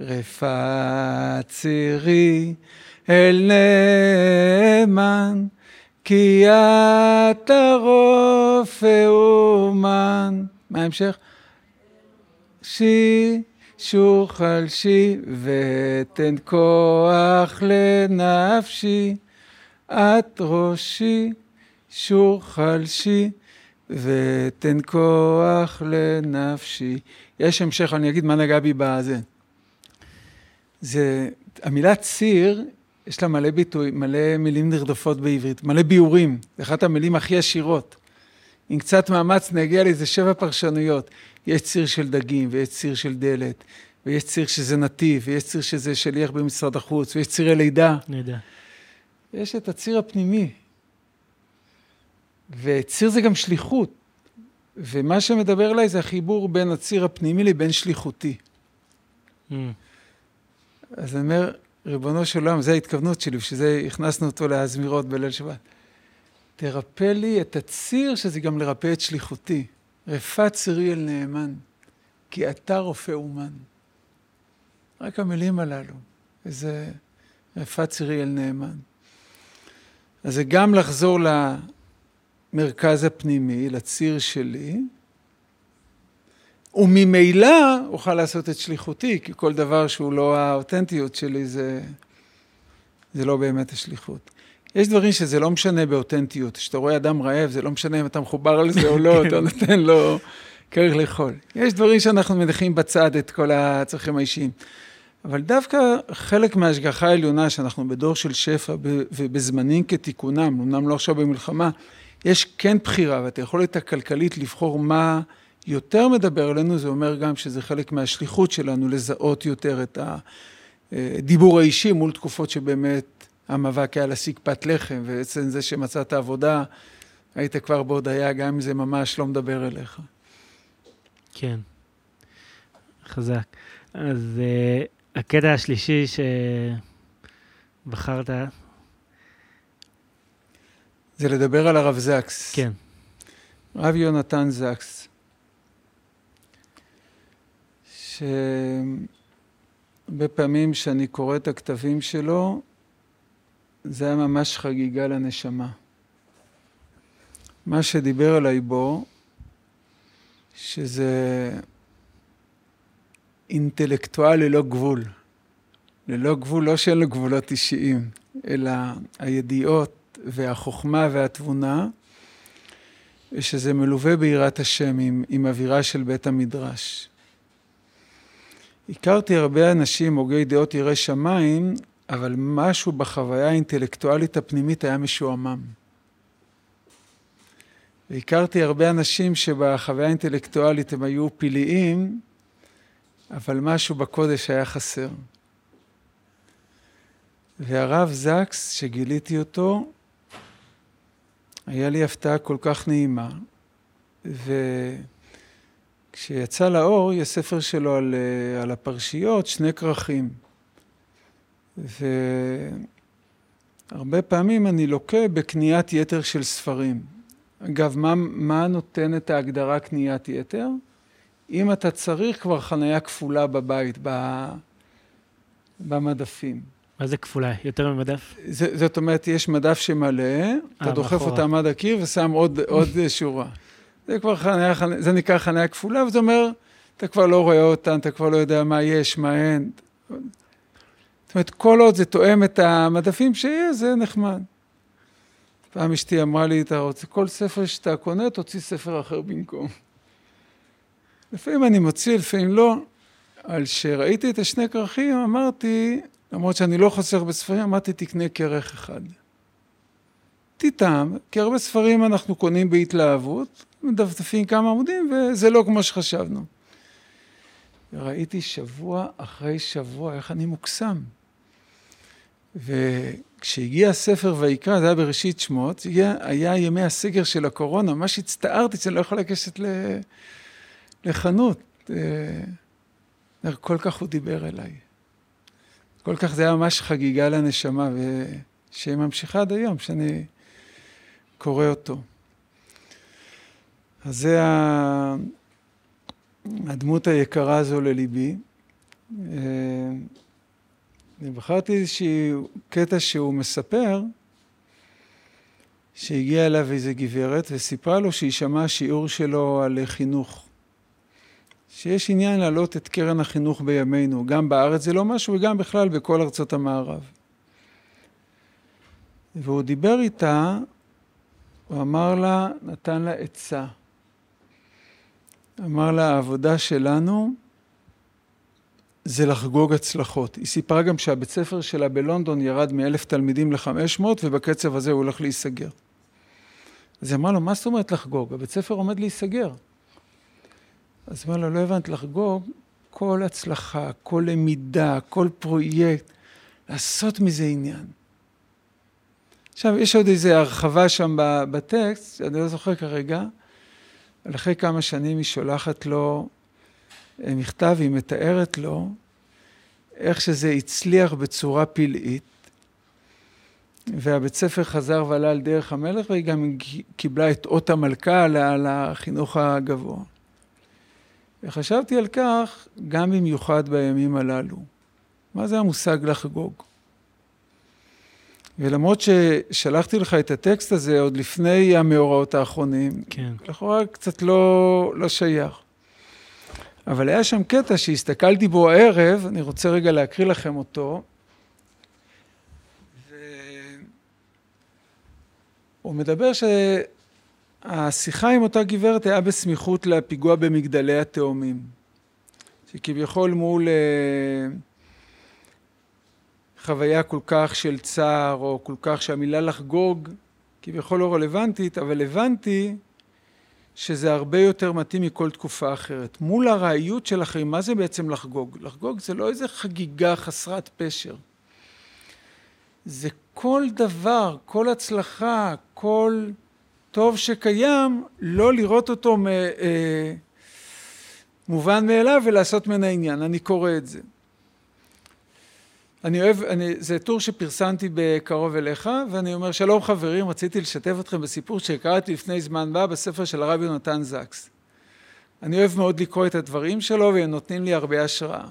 רפת צירי אל נאמן, כי אתה רופא אומן. מה ההמשך? שי שוכל שי ותן כוח לנפשי, את ראשי שוכל שי ותן כוח לנפשי. יש המשך, אני אגיד מה נגע בי בזה. זה, המילה ציר יש לה מלא ביטוי, מלא מילים נרדפות בעברית, מלא ביאורים, אחת המילים הכי עשירות. עם קצת מאמץ נגיע לאיזה שבע פרשנויות. יש ציר של דגים, ויש ציר של דלת, ויש ציר שזה נתיב, ויש ציר שזה שליח במשרד החוץ, ויש צירי לידה. יודע. יש את הציר הפנימי. וציר זה גם שליחות. ומה שמדבר אליי זה החיבור בין הציר הפנימי לבין שליחותי. Mm. אז אני אומר, ריבונו של עולם, זו ההתכוונות שלי, בשביל זה הכנסנו אותו להזמירות בליל שבת. תרפא לי את הציר, שזה גם לרפא את שליחותי. רפאת צירי אל נאמן, כי אתה רופא אומן. רק המילים הללו, איזה רפאת צירי אל נאמן. אז זה גם לחזור למרכז הפנימי, לציר שלי, וממילא אוכל לעשות את שליחותי, כי כל דבר שהוא לא האותנטיות שלי זה, זה לא באמת השליחות. יש דברים שזה לא משנה באותנטיות. כשאתה רואה אדם רעב, זה לא משנה אם אתה מחובר על זה או לא, אתה נותן לו כרך לאכול. יש דברים שאנחנו מניחים בצד את כל הצרכים האישיים. אבל דווקא חלק מההשגחה העליונה, שאנחנו בדור של שפע ובזמנים כתיקונם, אמנם לא עכשיו במלחמה, יש כן בחירה, ואת היכולת הכלכלית לבחור מה יותר מדבר אלינו, זה אומר גם שזה חלק מהשליחות שלנו לזהות יותר את הדיבור האישי מול תקופות שבאמת המאבק היה להשיג פת לחם, ועצם זה שמצאת עבודה, היית כבר בהודיה, גם אם זה ממש לא מדבר אליך. כן, חזק. אז uh, הקטע השלישי שבחרת... זה לדבר על הרב זקס. כן. רב יונתן זקס. שהרבה פעמים שאני קורא את הכתבים שלו, זה היה ממש חגיגה לנשמה. מה שדיבר עליי בו, שזה אינטלקטואל ללא גבול. ללא גבול, לא שאין לו גבולות אישיים, אלא הידיעות והחוכמה והתבונה, ושזה מלווה ביראת השם עם, עם אווירה של בית המדרש. הכרתי הרבה אנשים, הוגי דעות יראי שמיים, אבל משהו בחוויה האינטלקטואלית הפנימית היה משועמם. והכרתי הרבה אנשים שבחוויה האינטלקטואלית הם היו פלאיים, אבל משהו בקודש היה חסר. והרב זקס, שגיליתי אותו, היה לי הפתעה כל כך נעימה, ו... כשיצא לאור, יש ספר שלו על, אה, על הפרשיות, שני כרכים. והרבה פעמים אני לוקה בקניית יתר של ספרים. אגב, מה, מה נותן את ההגדרה קניית יתר? אם אתה צריך כבר חניה כפולה בבית, במדפים. מה זה כפולה? יותר ממדף? זה, זאת אומרת, יש מדף שמלא, אתה דוחף אותם עד הקיר ושם עוד, עוד שורה. זה כבר חניה, זה נקרא חניה כפולה, וזה אומר, אתה כבר לא רואה אותם, אתה כבר לא יודע מה יש, מה אין. זאת אומרת, כל עוד זה תואם את המדפים שיש, זה נחמד. פעם אשתי אמרה לי, אתה רוצה, כל ספר שאתה קונה, תוציא ספר אחר במקום. לפעמים אני מוציא, לפעמים לא. על שראיתי את השני כרכים, אמרתי, למרות שאני לא חוסך בספרים, אמרתי, תקנה כרך אחד. תטעם, כי הרבה ספרים אנחנו קונים בהתלהבות, מדפדפים כמה עמודים, וזה לא כמו שחשבנו. וראיתי שבוע אחרי שבוע איך אני מוקסם. וכשהגיע הספר ויקרא, זה היה בראשית שמות, הגיע, היה ימי הסגר של הקורונה, ממש הצטערתי שאני לא יכול לגשת לחנות. אה, כל כך הוא דיבר אליי. כל כך זה היה ממש חגיגה לנשמה, ושהיא ממשיכה עד היום, שאני קורא אותו. אז זה הדמות היקרה הזו לליבי. אני בחרתי איזשהו קטע שהוא מספר, שהגיעה אליו איזו גברת וסיפרה לו שהיא שמעה שיעור שלו על חינוך. שיש עניין להעלות את קרן החינוך בימינו, גם בארץ זה לא משהו וגם בכלל בכל ארצות המערב. והוא דיבר איתה, הוא אמר לה, נתן לה עצה. אמר לה, העבודה שלנו זה לחגוג הצלחות. היא סיפרה גם שהבית ספר שלה בלונדון ירד מאלף תלמידים לחמש מאות, ובקצב הזה הוא הולך להיסגר. אז היא אמרה לו, מה זאת אומרת לחגוג? הבית ספר עומד להיסגר. אז הוא אומר לו, לא הבנת, לחגוג כל הצלחה, כל למידה, כל פרויקט, לעשות מזה עניין. עכשיו, יש עוד איזו הרחבה שם בטקסט, אני לא זוכר כרגע, אבל אחרי כמה שנים היא שולחת לו מכתב, היא מתארת לו איך שזה הצליח בצורה פלאית, והבית ספר חזר ועלה על דרך המלך, והיא גם קיבלה את אות המלכה על החינוך הגבוה. וחשבתי על כך גם במיוחד בימים הללו. מה זה המושג לחגוג? ולמרות ששלחתי לך את הטקסט הזה עוד לפני המאורעות האחרונים, כן. לכאורה קצת לא, לא שייך. אבל היה שם קטע שהסתכלתי בו הערב, אני רוצה רגע להקריא לכם אותו. ו... הוא מדבר שהשיחה עם אותה גברת היה בסמיכות לפיגוע במגדלי התאומים. שכביכול מול אה, חוויה כל כך של צער, או כל כך שהמילה לחגוג כביכול לא רלוונטית, אבל הבנתי שזה הרבה יותר מתאים מכל תקופה אחרת. מול הרעיות של אחרים, מה זה בעצם לחגוג? לחגוג זה לא איזה חגיגה חסרת פשר. זה כל דבר, כל הצלחה, כל טוב שקיים, לא לראות אותו מ, אה, מובן מאליו ולעשות ממנו עניין. אני קורא את זה. אני אוהב, אני, זה טור שפרסמתי בקרוב אליך, ואני אומר, שלום חברים, רציתי לשתף אתכם בסיפור שקראתי לפני זמן מה בספר של הרבי יונתן זקס. אני אוהב מאוד לקרוא את הדברים שלו, והם נותנים לי הרבה השראה.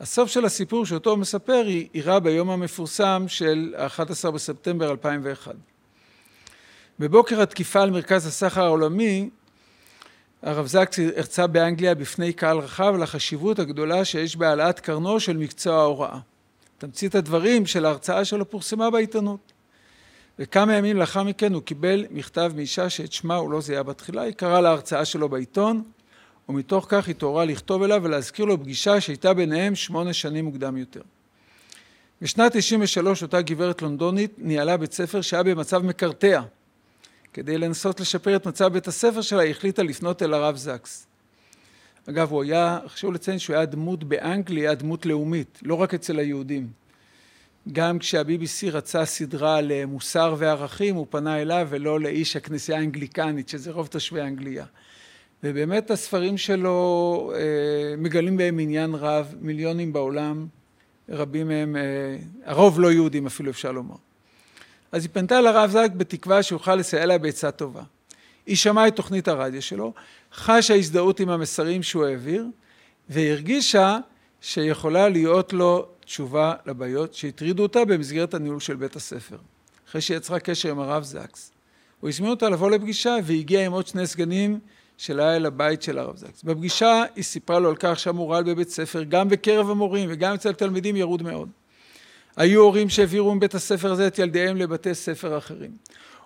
הסוף של הסיפור שאותו הוא מספר אירע ביום המפורסם של 11 בספטמבר 2001. בבוקר התקיפה על מרכז הסחר העולמי, הרב זקס הרצה באנגליה בפני קהל רחב על החשיבות הגדולה שיש בהעלאת קרנו של מקצוע ההוראה. תמצית הדברים של ההרצאה שלו פורסמה בעיתונות. וכמה ימים לאחר מכן הוא קיבל מכתב מאישה שאת שמה הוא לא זיהה בתחילה, היא קראה להרצאה שלו בעיתון, ומתוך כך התעוררה לכתוב אליו ולהזכיר לו פגישה שהייתה ביניהם שמונה שנים מוקדם יותר. בשנת 93 אותה גברת לונדונית ניהלה בית ספר שהיה במצב מקרטע. כדי לנסות לשפר את מצב בית הספר שלה, היא החליטה לפנות אל הרב זקס. אגב, הוא היה, חשוב לציין שהוא היה דמות באנגליה, דמות לאומית, לא רק אצל היהודים. גם כשה-BBC רצה סדרה למוסר וערכים, הוא פנה אליו ולא לאיש הכנסייה האנגליקנית, שזה רוב תושבי אנגליה. ובאמת הספרים שלו אה, מגלים בהם עניין רב, מיליונים בעולם, רבים מהם, אה, הרוב לא יהודים אפילו אפשר לומר. אז היא פנתה לרב זק בתקווה שיוכל לסייע לה בעצה טובה. היא שמעה את תוכנית הרדיו שלו, חשה הזדהות עם המסרים שהוא העביר, והרגישה שיכולה להיות לו תשובה לבעיות שהטרידו אותה במסגרת הניהול של בית הספר. אחרי שהיא יצרה קשר עם הרב זקס. הוא הזמין אותה לבוא לפגישה והגיע עם עוד שני סגנים שלה אל הבית של הרב זקס. בפגישה היא סיפרה לו על כך שהמורל בבית ספר, גם בקרב המורים וגם אצל תלמידים ירוד מאוד. היו הורים שהעבירו מבית הספר הזה את ילדיהם לבתי ספר אחרים.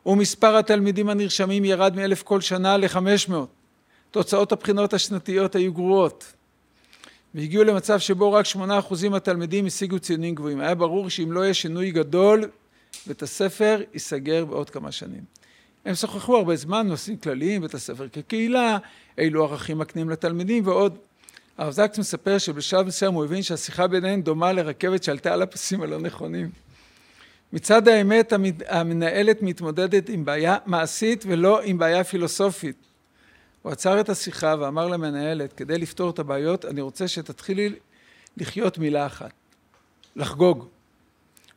ומספר התלמידים הנרשמים ירד מאלף כל שנה לחמש מאות. תוצאות הבחינות השנתיות היו גרועות. והגיעו למצב שבו רק שמונה אחוזים מהתלמידים השיגו ציונים גבוהים. היה ברור שאם לא יהיה שינוי גדול, בית הספר ייסגר בעוד כמה שנים. הם שוחחו הרבה זמן, נושאים כלליים, בית הספר כקהילה, אילו ערכים מקנים לתלמידים ועוד. הרב זקס מספר שבשלב מסוים הוא הבין שהשיחה ביניהם דומה לרכבת שעלתה על הפסים הלא נכונים. מצד האמת המנהלת מתמודדת עם בעיה מעשית ולא עם בעיה פילוסופית. הוא עצר את השיחה ואמר למנהלת, כדי לפתור את הבעיות, אני רוצה שתתחילי לחיות מילה אחת, לחגוג.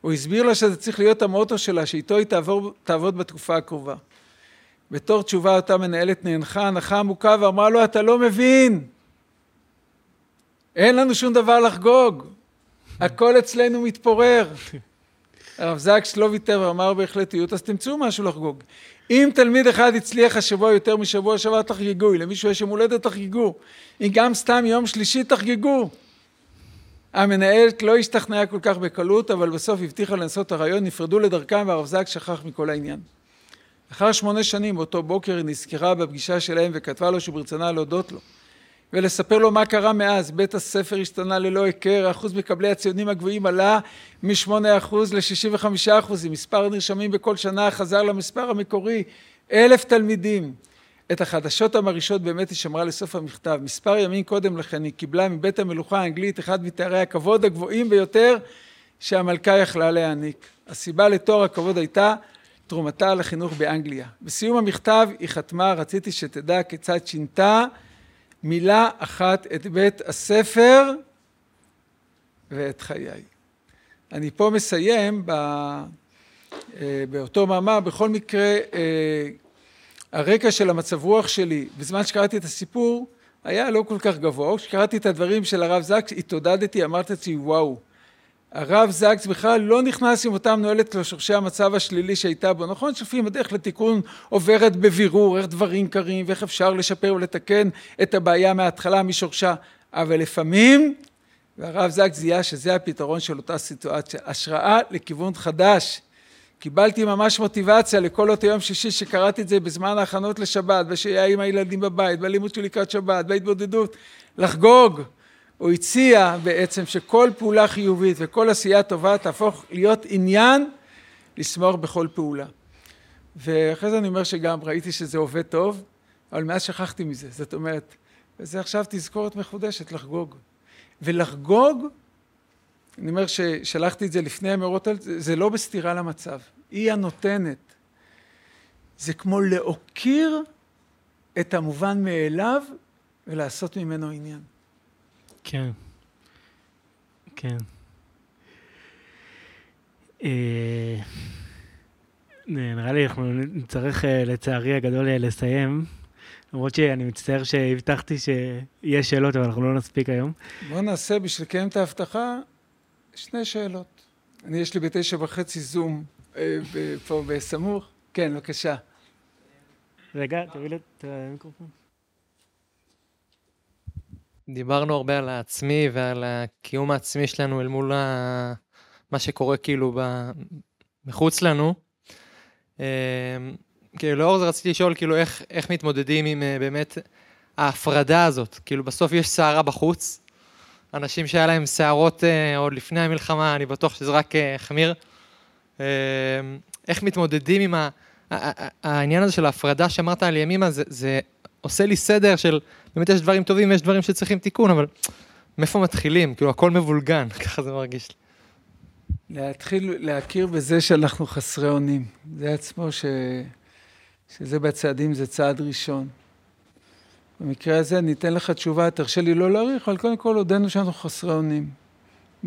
הוא הסביר לה שזה צריך להיות המוטו שלה, שאיתו היא תעבור, תעבוד בתקופה הקרובה. בתור תשובה אותה מנהלת נאנחה הנחה עמוקה ואמרה לו, אתה לא מבין, אין לנו שום דבר לחגוג, הכל אצלנו מתפורר. הרב זקס לא ויתר ואמר בהחלטיות, אז תמצאו משהו לחגוג. אם תלמיד אחד הצליח השבוע יותר משבוע שעבר, תחגגו. אם למישהו יש יום הולדת, תחגגו. אם גם סתם יום שלישי, תחגגו. המנהלת לא השתכנעה כל כך בקלות, אבל בסוף הבטיחה לנסות הרעיון, נפרדו לדרכם והרב זקס שכח מכל העניין. לאחר שמונה שנים, באותו בוקר, היא נזכרה בפגישה שלהם וכתבה לו שברצונה להודות לו. ולספר לו מה קרה מאז. בית הספר השתנה ללא היכר, אחוז מקבלי הציונים הגבוהים עלה מ-8% ל-65%, מספר הנרשמים בכל שנה חזר למספר המקורי, אלף תלמידים. את החדשות המרעישות באמת היא שמרה לסוף המכתב. מספר ימים קודם לכן היא קיבלה מבית המלוכה האנגלית אחד מתארי הכבוד הגבוהים ביותר שהמלכה יכלה להעניק. הסיבה לתואר הכבוד הייתה תרומתה לחינוך באנגליה. בסיום המכתב היא חתמה, רציתי שתדע כיצד שינתה מילה אחת את בית הספר ואת חיי. אני פה מסיים ב, אה, באותו מאמר, בכל מקרה אה, הרקע של המצב רוח שלי בזמן שקראתי את הסיפור היה לא כל כך גבוה, כשקראתי את הדברים של הרב זקס התעודדתי, אמרתי לעצמי וואו הרב זקס בכלל לא נכנס עם אותה מנוהלת לשורשי המצב השלילי שהייתה בו. נכון שלפעמים הדרך לתיקון עוברת בבירור איך דברים קרים ואיך אפשר לשפר ולתקן את הבעיה מההתחלה משורשה, אבל לפעמים, והרב זקס זיהה שזה הפתרון של אותה סיטואציה, השראה לכיוון חדש. קיבלתי ממש מוטיבציה לכל אותו יום שישי שקראתי את זה בזמן ההכנות לשבת, בשהייה עם הילדים בבית, בלימוד של לקראת שבת, בהתבודדות, לחגוג. הוא הציע בעצם שכל פעולה חיובית וכל עשייה טובה תהפוך להיות עניין לשמוח בכל פעולה. ואחרי זה אני אומר שגם ראיתי שזה עובד טוב, אבל מאז שכחתי מזה. זאת אומרת, וזה עכשיו תזכורת מחודשת לחגוג. ולחגוג, אני אומר ששלחתי את זה לפני המאורות, זה לא בסתירה למצב, היא הנותנת. זה כמו להוקיר את המובן מאליו ולעשות ממנו עניין. כן. כן. אה, נראה לי אנחנו נצטרך אה, לצערי הגדול אה, לסיים, למרות שאני מצטער שהבטחתי שיהיה שאלות, אבל אנחנו לא נספיק היום. בוא נעשה בשביל לקיים את ההבטחה שני שאלות. אני, יש לי בתשע וחצי זום פה בסמוך. כן, בבקשה. רגע, תביא לי את המיקרופון. דיברנו הרבה על העצמי ועל הקיום העצמי שלנו אל מול ה... מה שקורה כאילו ב... מחוץ לנו. אמ, כאילו לאור זה רציתי לשאול כאילו איך, איך מתמודדים עם אה, באמת ההפרדה הזאת. כאילו בסוף יש סערה בחוץ, אנשים שהיה להם שערות אה, עוד לפני המלחמה, אני בטוח שזה רק אה, החמיר. איך מתמודדים עם ה... העניין הזה של ההפרדה שאמרת על ימימה, זה, זה עושה לי סדר של, באמת יש דברים טובים ויש דברים שצריכים תיקון, אבל מאיפה מתחילים? כאילו, הכל מבולגן, *laughs* ככה זה מרגיש לי. להתחיל להכיר בזה שאנחנו חסרי אונים. זה עצמו ש... שזה בצעדים, זה צעד ראשון. במקרה הזה אני אתן לך תשובה, תרשה לי לא להאריך, אבל קודם כל הודינו שאנחנו חסרי אונים.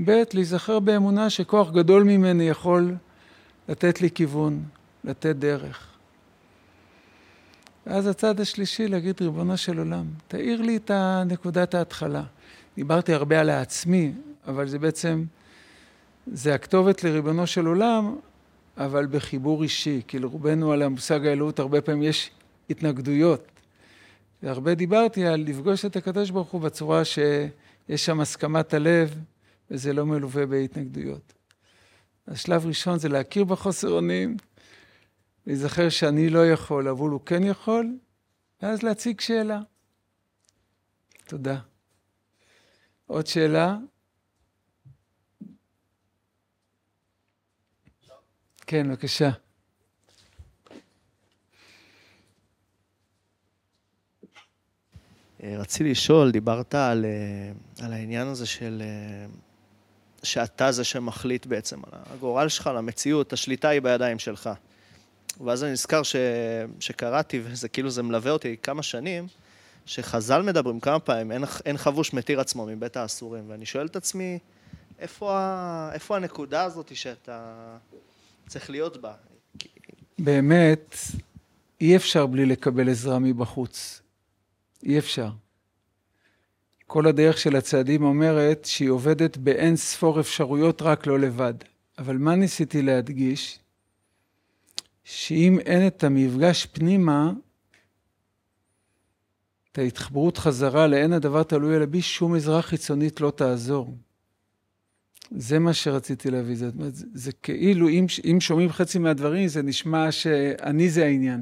ב', להיזכר באמונה שכוח גדול ממני יכול לתת לי כיוון, לתת דרך. ואז הצד השלישי, להגיד, ריבונו של עולם, תאיר לי את נקודת ההתחלה. דיברתי הרבה על העצמי, אבל זה בעצם, זה הכתובת לריבונו של עולם, אבל בחיבור אישי. כאילו רובנו על המושג האלוהות, הרבה פעמים יש התנגדויות. והרבה דיברתי על לפגוש את הקדוש ברוך הוא בצורה שיש שם הסכמת הלב, וזה לא מלווה בהתנגדויות. השלב ראשון זה להכיר בחוסר אונים, להיזכר שאני לא יכול, אבל הוא כן יכול, ואז להציג שאלה. תודה. עוד שאלה? כן, בבקשה. אה, רציתי לשאול, דיברת על, אה, על העניין הזה של אה, שאתה זה שמחליט בעצם על הגורל שלך, על המציאות, השליטה היא בידיים שלך. ואז אני נזכר ש, שקראתי, וזה כאילו זה מלווה אותי כמה שנים, שחז"ל מדברים כמה פעמים, אין, אין חבוש מתיר עצמו מבית האסורים, ואני שואל את עצמי, איפה, ה, איפה הנקודה הזאת שאתה צריך להיות בה? באמת, אי אפשר בלי לקבל עזרה מבחוץ. אי אפשר. כל הדרך של הצעדים אומרת שהיא עובדת באין ספור אפשרויות רק לא לבד. אבל מה ניסיתי להדגיש? שאם אין את המפגש פנימה, את ההתחברות חזרה לאין הדבר תלוי על בי, שום עזרה חיצונית לא תעזור. זה מה שרציתי להביא. זה, זה, זה כאילו, אם, אם שומעים חצי מהדברים, זה נשמע שאני זה העניין.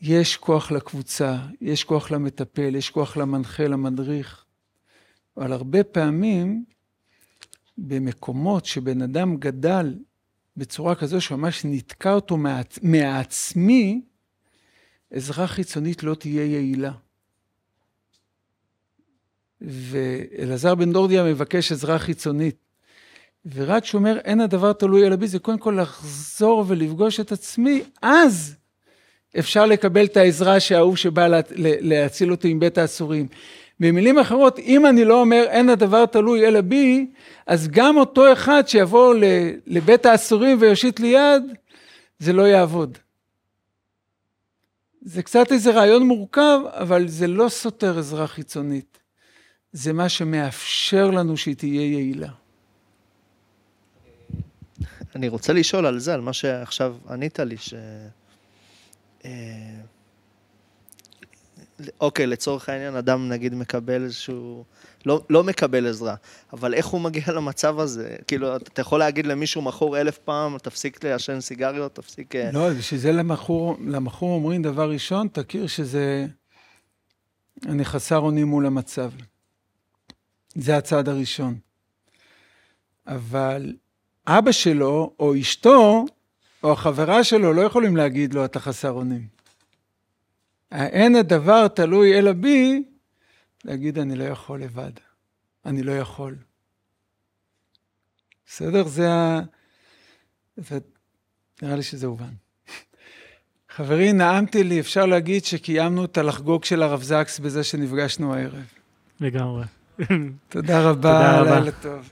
יש כוח לקבוצה, יש כוח למטפל, יש כוח למנחה, למדריך. אבל הרבה פעמים, במקומות שבן אדם גדל בצורה כזו שממש נתקע אותו מה, מהעצמי, עזרה חיצונית לא תהיה יעילה. ואלעזר בן דורדיה מבקש עזרה חיצונית. ורק כשהוא אומר, אין הדבר תלוי על בי, זה קודם כל לחזור ולפגוש את עצמי, אז אפשר לקבל את העזרה שההוא שבא לה, להציל אותי עם בית האסורים. במילים אחרות, אם אני לא אומר אין הדבר תלוי אלא בי, אז גם אותו אחד שיבוא לבית האסורים ויושיט לי יד, זה לא יעבוד. זה קצת איזה רעיון מורכב, אבל זה לא סותר עזרה חיצונית. זה מה שמאפשר לנו שהיא תהיה יעילה. אני רוצה לשאול על זה, על מה שעכשיו ענית לי, ש... אוקיי, לצורך העניין, אדם נגיד מקבל איזשהו... לא, לא מקבל עזרה, אבל איך הוא מגיע למצב הזה? כאילו, אתה יכול להגיד למישהו מכור אלף פעם, תפסיק לעשן סיגריות, תפסיק... אה, לא, בשביל זה למכור, למכור אומרים דבר ראשון, תכיר שזה... אני חסר אונים מול המצב. זה הצעד הראשון. אבל אבא שלו, או אשתו, או החברה שלו, לא יכולים להגיד לו, אתה חסר אונים. האין הדבר תלוי אלא בי, להגיד, אני לא יכול לבד. אני לא יכול. בסדר? זה ה... זה... נראה לי שזה הובן. חברי, נעמתי לי, אפשר להגיד שקיימנו את הלחגוג של הרב זקס בזה שנפגשנו הערב. לגמרי. תודה רבה, לילה טוב.